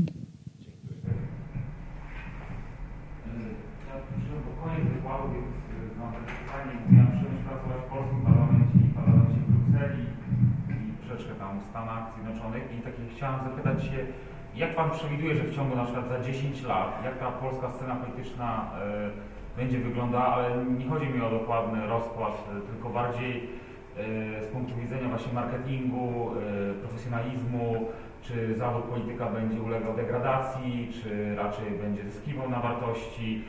S6: Chciałem zapytać się, jak Pan przewiduje, że w ciągu na przykład za 10 lat, jak ta polska scena polityczna y, będzie wyglądała, ale nie chodzi mi o dokładny rozkład, y, tylko bardziej y, z punktu widzenia właśnie marketingu, profesjonalizmu, czy zawód polityka będzie ulegał degradacji, czy raczej będzie zyskiwał na wartości.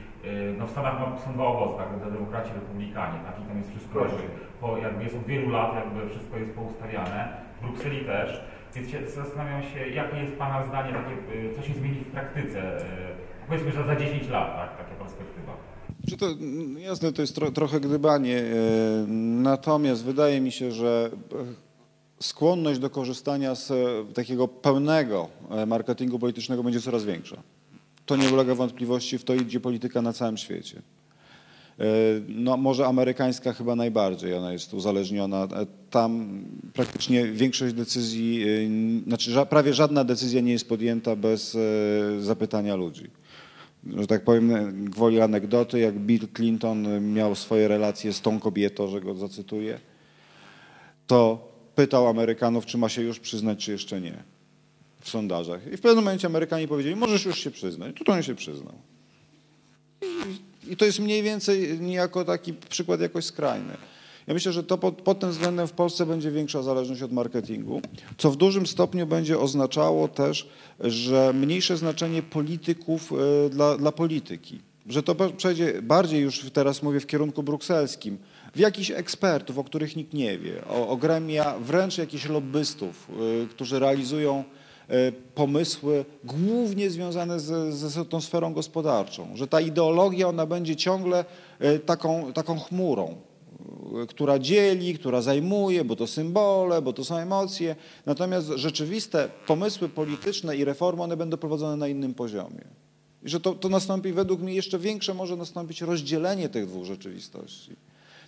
S6: No w Stanach są dwa obozy, tak, demokraci, republikanie, tak, i tam jest wszystko jakby, po, jakby jest od wielu lat, jakby wszystko jest poustawiane, w Brukseli też, więc zastanawiam się, jakie jest Pana zdanie, takie, co się zmieni w praktyce, yy, powiedzmy, że za 10 lat, tak, taka perspektywa.
S1: Czy to, mm, jasne, to jest tro, trochę gdybanie, e, natomiast wydaje mi się, że e, skłonność do korzystania z e, takiego pełnego e, marketingu politycznego będzie coraz większa. To nie ulega wątpliwości, w to idzie polityka na całym świecie. E, No, może amerykańska chyba najbardziej, ona jest uzależniona. E, Tam praktycznie większość decyzji, e, znaczy prawie żadna decyzja nie jest podjęta bez zapytania ludzi że tak powiem, gwoli anegdoty, jak Bill Clinton miał swoje relacje z tą kobietą, że go zacytuję, to pytał Amerykanów, czy ma się już przyznać, czy jeszcze nie w sondażach. I w pewnym momencie Amerykanie powiedzieli, możesz już się przyznać. To on się przyznał. I to jest mniej więcej niejako taki przykład jakoś skrajny. Ja myślę, że to pod, pod tym względem w Polsce będzie większa zależność od marketingu, co w dużym stopniu będzie oznaczało też, że mniejsze znaczenie polityków e, dla, dla polityki. Że to przejdzie bardziej już teraz mówię w kierunku brukselskim, w jakichś ekspertów, o których nikt nie wie, o, o gremia, wręcz jakichś lobbystów, e, którzy realizują pomysły głównie związane z, z tą sferą gospodarczą, że ta ideologia ona będzie ciągle e, taką, taką chmurą, e, która dzieli, która zajmuje, bo to symbole, bo to są emocje. Natomiast rzeczywiste pomysły polityczne i reformy one będą prowadzone na innym poziomie. I że to, to nastąpi według mnie jeszcze większe może nastąpić rozdzielenie tych dwóch rzeczywistości.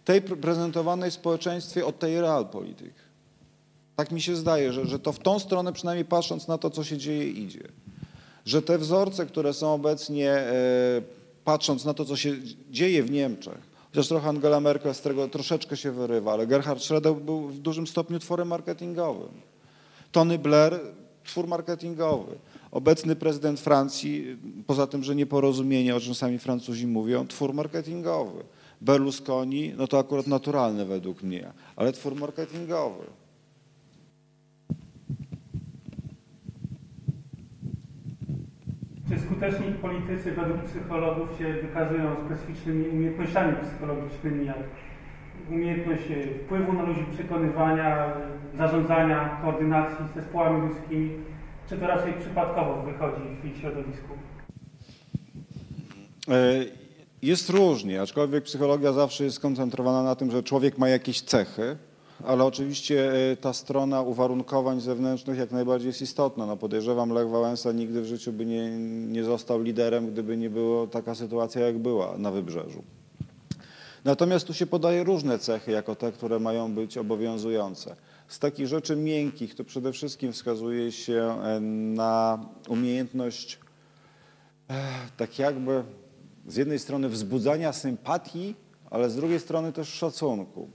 S1: Tej pre- prezentowanej w społeczeństwie od tej realpolitik. Tak mi się zdaje, że, że to w tą stronę, przynajmniej patrząc na to, co się dzieje, idzie. Że te wzorce, które są obecnie, e, patrząc na to, co się dzieje w Niemczech, chociaż trochę Angela Merkel z tego troszeczkę się wyrywa, ale Gerhard Schröder był w dużym stopniu tworem marketingowym. Tony Blair, twór marketingowy. Obecny prezydent Francji, poza tym, że nieporozumienie, o czym sami Francuzi mówią, twór marketingowy. Berlusconi, no to akurat naturalne według mnie, ale twór marketingowy.
S7: Skuteczni politycy według psychologów się wykazują specyficznymi umiejętnościami psychologicznymi, jak umiejętność e, wpływu na ludzi, przekonywania, zarządzania, koordynacji z zespołami ludzkimi? Czy to raczej przypadkowo wychodzi w ich środowisku?
S1: E, Jest różnie, aczkolwiek psychologia zawsze jest skoncentrowana na tym, że człowiek ma jakieś cechy, ale oczywiście e, ta strona uwarunkowań zewnętrznych jak najbardziej jest istotna. No podejrzewam, Lech Wałęsa nigdy w życiu by nie, nie został liderem, gdyby nie była taka sytuacja, jak była na Wybrzeżu. Natomiast tu się podaje różne cechy jako te, które mają być obowiązujące. Z takich rzeczy miękkich to przede wszystkim wskazuje się e, na umiejętność eh, tak jakby z jednej strony wzbudzania sympatii, ale z drugiej strony też szacunku.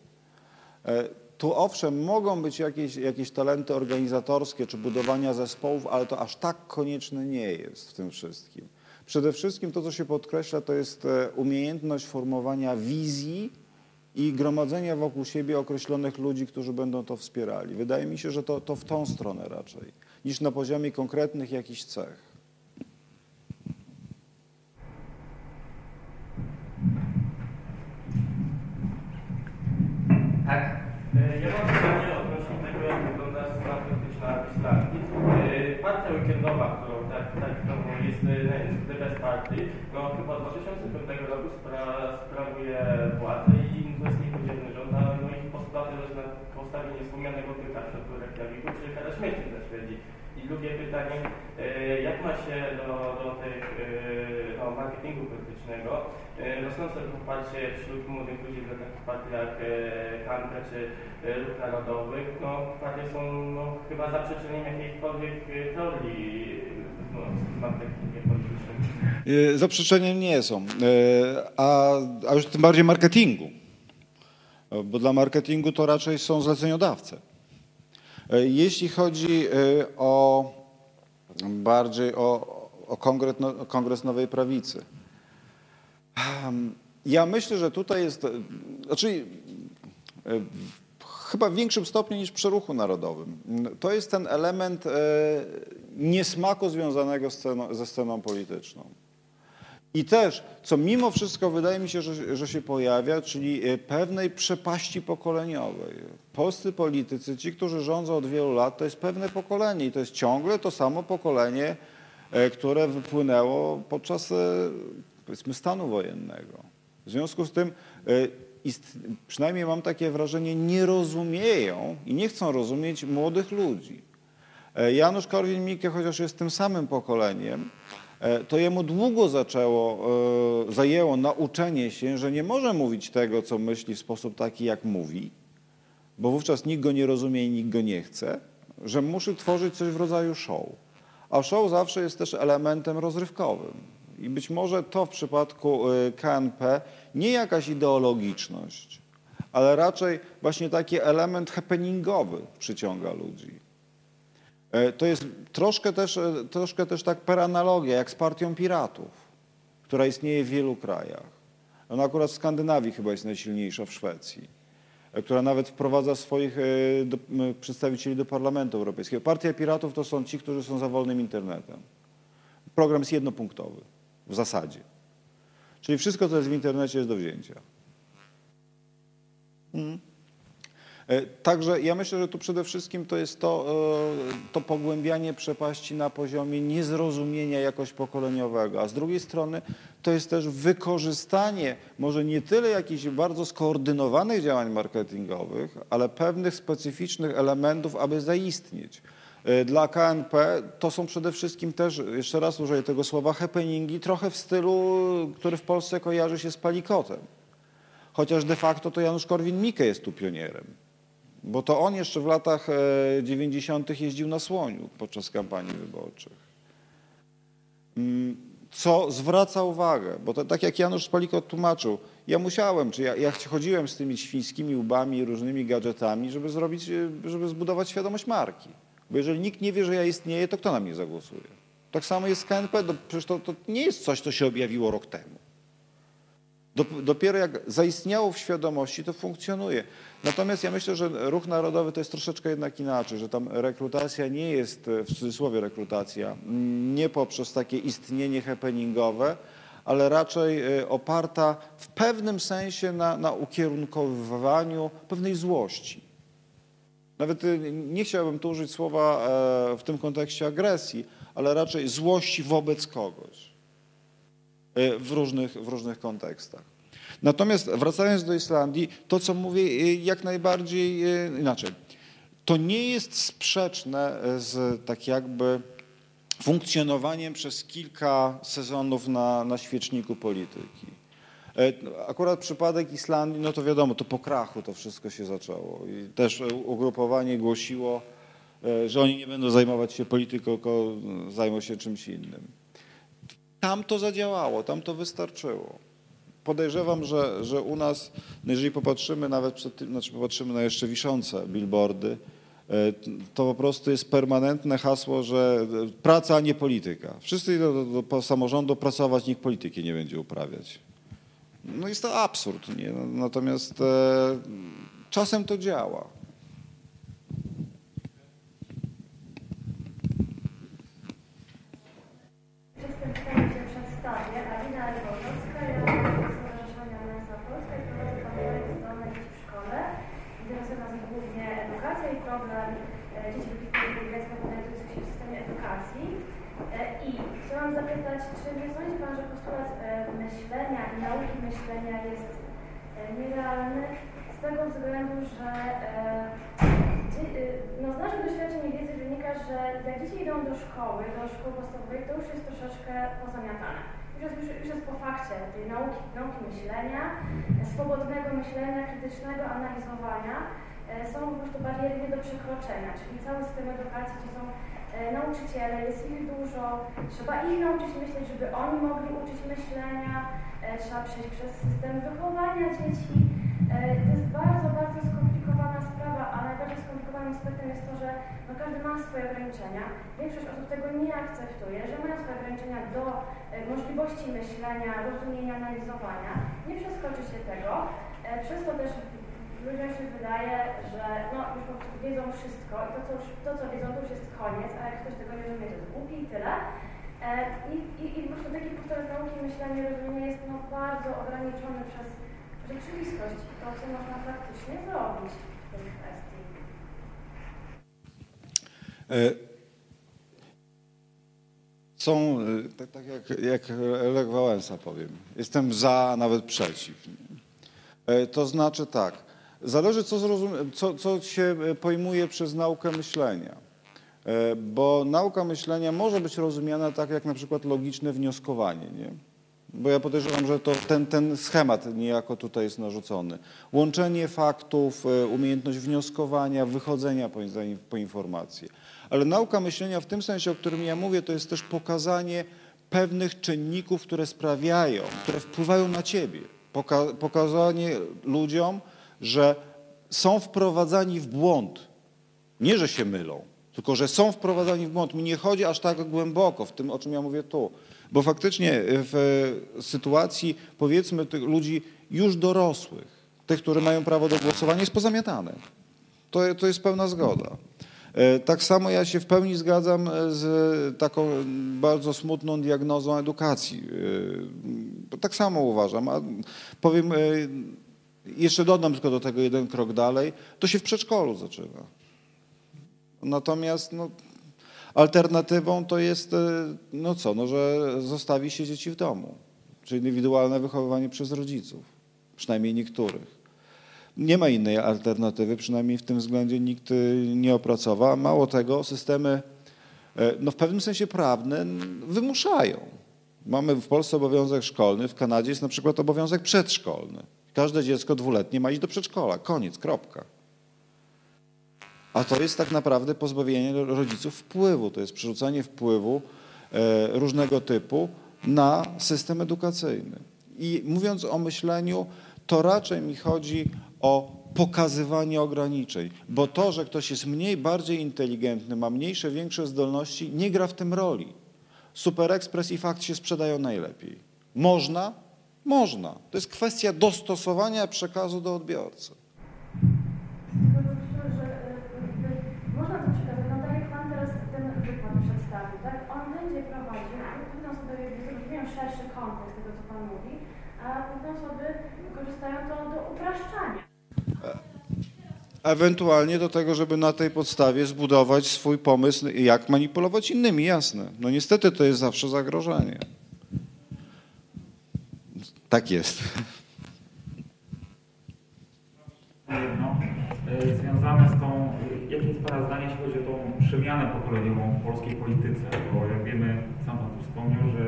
S1: Tu owszem, mogą być jakieś, jakieś talenty organizatorskie czy budowania zespołów, ale to aż tak konieczne nie jest w tym wszystkim. Przede wszystkim to, co się podkreśla, to jest e, umiejętność formowania wizji i gromadzenia wokół siebie określonych ludzi, którzy będą to wspierali. Wydaje mi się, że to, to w tą stronę raczej, niż na poziomie konkretnych jakichś cech.
S2: Tak. E, Ja mam pytanie odnośnie tego, jak wygląda strona polityczna Islandii. E, Partia weekendowa, którą tak, tak którą jest e, The Best Party, no chyba od 2005 roku spra, sprawuje władzę i to jest niepodzielny rząd, a no ich postulaty też na postawienie wspomnianego pyta w środku Reykjaviku, czyli kara śmierci dla Szwedzi. I drugie pytanie, e, jak ma się do, do tych e, no, marketingu politycznego e, rosnące poparcie wśród młodych ludzi dla takich partii jak e, Kante czy e, Ruch Narodowych, no partie są no, chyba zaprzeczeniem jakiejkolwiek e, teorii no, z marketingiem politycznym.
S1: E, Zaprzeczeniem nie są, E, a, a już tym bardziej marketingu, E, bo dla marketingu to raczej są zleceniodawcy. E, Jeśli chodzi e, o bardziej o, o, kongres, no, Kongres Nowej Prawicy, Em, ja myślę, że tutaj jest, e, znaczy chyba w większym stopniu niż przy ruchu narodowym. To jest ten element niesmaku związanego sceną, ze sceną polityczną. I też, co mimo wszystko wydaje mi się, że, że się pojawia, czyli e, pewnej przepaści pokoleniowej. Polscy politycy, ci, którzy rządzą od wielu lat, to jest pewne pokolenie i to jest ciągle to samo pokolenie, e, które wypłynęło podczas e, powiedzmy stanu wojennego. W związku z tym, przynajmniej mam takie wrażenie, nie rozumieją i nie chcą rozumieć młodych ludzi. Janusz Korwin-Mikke, chociaż jest tym samym pokoleniem, to jemu długo zaczęło, e, zajęło nauczenie się, że nie może mówić tego, co myśli w sposób taki, jak mówi, bo wówczas nikt go nie rozumie i nikt go nie chce, że musi tworzyć coś w rodzaju show. A show zawsze jest też elementem rozrywkowym. I być może to w przypadku y, KNP nie jakaś ideologiczność, ale raczej właśnie taki element happeningowy przyciąga ludzi. E, To jest troszkę też, e, troszkę też tak per analogia, jak z partią piratów, która istnieje w wielu krajach. Ona akurat w Skandynawii chyba jest najsilniejsza w Szwecji, e, która nawet wprowadza swoich do, przedstawicieli do Parlamentu Europejskiego. Partia piratów to są ci, którzy są za wolnym internetem. Program jest jednopunktowy w zasadzie. Czyli wszystko, co jest w internecie, jest do wzięcia. Mhm. E, Także ja myślę, że tu przede wszystkim to jest to, e, to pogłębianie przepaści na poziomie niezrozumienia jakoś pokoleniowego, a z drugiej strony to jest też wykorzystanie może nie tyle jakichś bardzo skoordynowanych działań marketingowych, ale pewnych specyficznych elementów, aby zaistnieć. E, Dla KNP to są przede wszystkim też, jeszcze raz użyję tego słowa, happeningi trochę w stylu, który w Polsce kojarzy się z palikotem. Chociaż de facto to Janusz Korwin-Mikke jest tu pionierem. Bo to on jeszcze w latach e, 90. jeździł na słoniu podczas kampanii wyborczych. Mm, Co zwraca uwagę, bo to tak jak Janusz Palikot tłumaczył, ja musiałem, czy ja, ja chodziłem z tymi świńskimi łbami i różnymi gadżetami, żeby zrobić, e, żeby zbudować świadomość marki. Bo jeżeli nikt nie wie, że ja istnieję, to kto na mnie zagłosuje? Tak samo jest z KNP, no przecież to, to nie jest coś, co się objawiło rok temu. Dop- Dopiero jak zaistniało w świadomości, to funkcjonuje. Natomiast ja myślę, że ruch narodowy to jest troszeczkę jednak inaczej, że tam rekrutacja nie jest, e, w cudzysłowie rekrutacja, mm, nie poprzez takie istnienie happeningowe, ale raczej e, oparta w pewnym sensie na, na ukierunkowywaniu pewnej złości. Nawet e, nie chciałbym tu użyć słowa w tym kontekście agresji, ale raczej złości wobec kogoś w różnych, w różnych kontekstach. Natomiast wracając do Islandii, to co mówię e, jak najbardziej e, inaczej. To nie jest sprzeczne z tak jakby funkcjonowaniem przez kilka sezonów na, na świeczniku polityki. E, Akurat przypadek Islandii, no to wiadomo, to po krachu to wszystko się zaczęło. I też e, ugrupowanie głosiło, e, że oni nie będą zajmować się polityką, tylko e, zajmą się czymś innym. Tam to zadziałało, tam to wystarczyło. Podejrzewam, że, że u nas, no jeżeli popatrzymy nawet przed tym, znaczy popatrzymy na jeszcze wiszące billboardy, e, to po prostu jest permanentne hasło, że e, praca, a nie polityka. Wszyscy idą do, do, do samorządu pracować, nikt polityki nie będzie uprawiać. No jest to absurd, nie? No, Natomiast e, czasem to działa.
S4: Wszystkim pytanie się przedstawię. Alina Elwodowska, ja jestem z Stowarzyszenia Mensa Polska i prowadzę kampanię zdolne dzieci w szkole. Interesuje nas głównie edukacja i problem e, dzieci wykrytych znajdujących się w systemie edukacji. E, I chciałam zapytać, czy nie sądzi Pan, że postulat e, myślenia i nauki myślenia jest e, nierealny z tego względu, że e, e, no, z naszych doświadczeń i wiedzy wynika, że jak dzieci idą do szkoły, do szkoły podstawowej, to już jest troszeczkę pozamiatane. Już jest, już, już jest po fakcie tej nauki, nauki myślenia, swobodnego myślenia, krytycznego analizowania. E, Są po prostu bariery nie do przekroczenia, czyli cały system edukacji, gdzie są nauczyciele, jest ich dużo, trzeba ich nauczyć myśleć, żeby oni mogli uczyć myślenia, trzeba przejść przez system wychowania dzieci. To jest bardzo, bardzo skomplikowanym aspektem jest to, że no, każdy ma swoje ograniczenia. Większość osób tego nie akceptuje, że mają swoje ograniczenia do e, możliwości myślenia, rozumienia, analizowania. Nie przeskoczy się tego. E, Przez to też ludziom się wydaje, że no, już po prostu wiedzą wszystko i to co, to, co wiedzą, to już jest koniec, a jak ktoś tego nie rozumie, to jest głupi i tyle. E, I, i, I po prostu taki postulat nauki i myślenia i rozumienia jest no, bardzo ograniczony przez rzeczywistość i to, co można faktycznie zrobić w tej kwestii.
S1: E, Są, e, tak, tak jak, jak Lech Wałęsa powiem, jestem za, a nawet przeciw. E, To znaczy tak, zależy co, co, co się pojmuje przez naukę myślenia. Bo nauka myślenia może być rozumiana tak jak na przykład logiczne wnioskowanie, nie? Bo ja podejrzewam, że to ten, ten schemat niejako tutaj jest narzucony. Łączenie faktów, umiejętność wnioskowania, wychodzenia po, po informacje. Ale nauka myślenia w tym sensie, o którym ja mówię, to jest też pokazanie pewnych czynników, które sprawiają, które wpływają na ciebie. Poka- pokazanie ludziom, że są wprowadzani w błąd. Nie, że się mylą, tylko że są wprowadzani w błąd. Mi nie chodzi aż tak głęboko w tym, o czym ja mówię tu. Bo faktycznie w e, sytuacji, powiedzmy, tych ludzi już dorosłych, tych, którzy mają prawo do głosowania, jest pozamiatane. To, to jest pełna zgoda. E, Tak samo ja się w pełni zgadzam e, z taką bardzo smutną diagnozą edukacji. E, Tak samo uważam. A powiem, e, jeszcze dodam tylko do tego jeden krok dalej, to się w przedszkolu zaczyna. Natomiast no, alternatywą to jest, e, no co, no, że zostawi się dzieci w domu, czyli indywidualne wychowywanie przez rodziców, przynajmniej niektórych. Nie ma innej alternatywy, przynajmniej w tym względzie nikt y, nie opracował. Mało tego, systemy e, no w pewnym sensie prawne wymuszają. Mamy w Polsce obowiązek szkolny, w Kanadzie jest na przykład obowiązek przedszkolny. Każde dziecko dwuletnie ma iść do przedszkola. Koniec, kropka. A to jest tak naprawdę pozbawienie rodziców wpływu. To jest przerzucanie wpływu e, różnego typu na system edukacyjny. I mówiąc o myśleniu, to raczej mi chodzi o pokazywanie ograniczeń, bo to, że ktoś jest mniej, bardziej inteligentny, ma mniejsze, większe zdolności, nie gra w tym roli. Super Express i fakt się sprzedają najlepiej. Można? Można. To jest kwestia dostosowania przekazu do odbiorcy.
S4: Tak szerszy kontekst tego, co Pan mówi, a pewne osoby wykorzystają to do upraszczania.
S1: Ewentualnie do tego, żeby na tej podstawie zbudować swój pomysł, jak manipulować innymi, jasne. No niestety to jest zawsze zagrożenie. Tak jest.
S6: E, związane z tą, jakie jest Pana zdanie, jeśli chodzi o tą przemianę pokoleniową w polskiej polityce? Bo jak wiemy, sam Pan tu wspomniał, że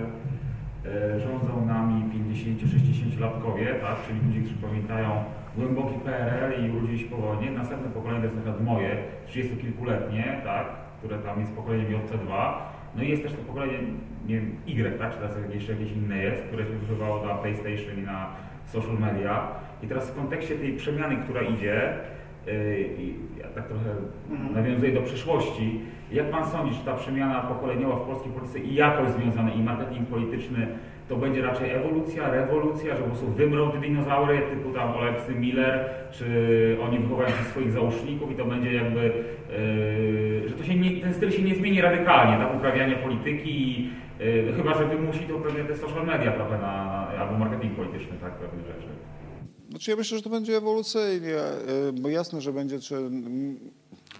S6: e, rządzą nami 50-60-latkowie, tak? czyli ludzie, którzy pamiętają głęboki PRL i urodzili się po wojnie. Następne pokolenie to jest na przykład moje, 30-kilkuletnie, tak? które tam jest pokoleniem JC2. No i jest też to pokolenie, nie wiem, Y, tak? czy teraz jeszcze jakieś inne jest, które się używało na PlayStation i na social media. I teraz w kontekście tej przemiany, która idzie, yy, i ja tak trochę nawiązuję do przyszłości, jak Pan sądzi, czy ta przemiana pokoleniowa w polskiej polityce i jakość związana i marketing polityczny to będzie raczej ewolucja, rewolucja, że po prostu wymrą te dinozaury typu tam Oleksy Miller, czy oni wychowają się swoich załóżników i to będzie jakby, yy, że to się nie, ten styl się nie zmieni radykalnie, tak, uprawiania polityki, yy, chyba, że wymusi to pewnie te social media trochę na, albo marketing polityczny, tak, pewne rzeczy.
S1: Znaczy ja myślę, że to będzie ewolucyjnie, y, bo jasne, że będzie, czy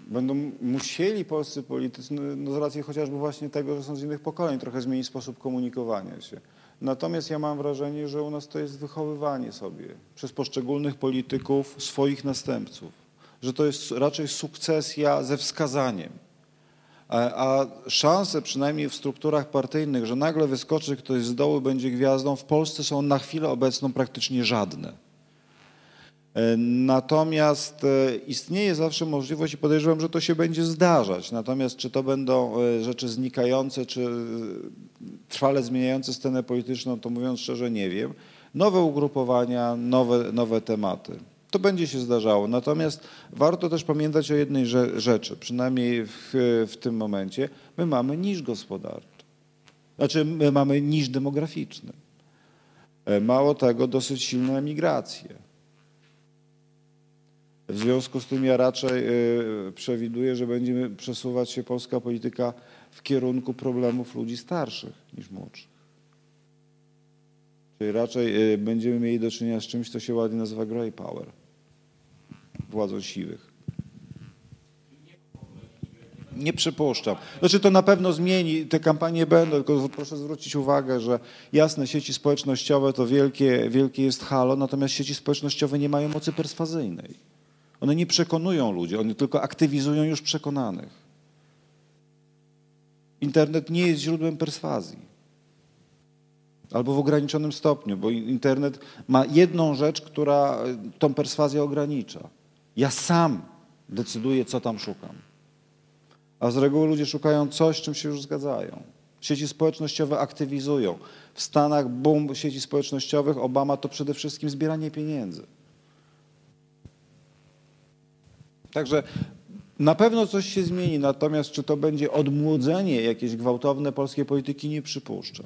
S1: będą musieli polscy politycy, no, no z racji chociażby właśnie tego, że są z innych pokoleń, trochę zmienić sposób komunikowania się. Natomiast ja mam wrażenie, że u nas to jest wychowywanie sobie przez poszczególnych polityków swoich następców, że to jest raczej sukcesja ze wskazaniem. A, szanse, przynajmniej w strukturach partyjnych, że nagle wyskoczy ktoś z dołu, będzie gwiazdą, w Polsce są na chwilę obecną praktycznie żadne. E, Natomiast e, istnieje zawsze możliwość i podejrzewam, że to się będzie zdarzać. Natomiast czy to będą e, rzeczy znikające, czy trwale zmieniające scenę polityczną, to mówiąc szczerze nie wiem. Nowe ugrupowania, nowe, nowe tematy. To będzie się zdarzało. Natomiast warto też pamiętać o jednej rze- rzeczy, przynajmniej w, w tym momencie. My mamy niż gospodarczy. Znaczy, my mamy niż demograficzny. Mało tego, dosyć silną emigrację. W związku z tym ja raczej y, przewiduję, że będziemy przesuwać się polska polityka w kierunku problemów ludzi starszych niż młodszych. Czyli raczej y, będziemy mieli do czynienia z czymś, co się ładnie nazywa grey power, władzą siwych. Nie przypuszczam. Znaczy to na pewno zmieni, te kampanie będą, tylko proszę zwrócić uwagę, że jasne, sieci społecznościowe to wielkie, wielkie jest halo, natomiast sieci społecznościowe nie mają mocy perswazyjnej. One nie przekonują ludzi, one tylko aktywizują już przekonanych. Internet nie jest źródłem perswazji. Albo w ograniczonym stopniu, bo internet ma jedną rzecz, która y, tą perswazję ogranicza. Ja sam decyduję, co tam szukam. A z reguły ludzie szukają coś, czym się już zgadzają. Sieci społecznościowe aktywizują. W Stanach boom sieci społecznościowych, Obama to przede wszystkim zbieranie pieniędzy. Także na pewno coś się zmieni, natomiast czy to będzie odmłodzenie jakieś gwałtowne polskiej polityki, nie przypuszczam.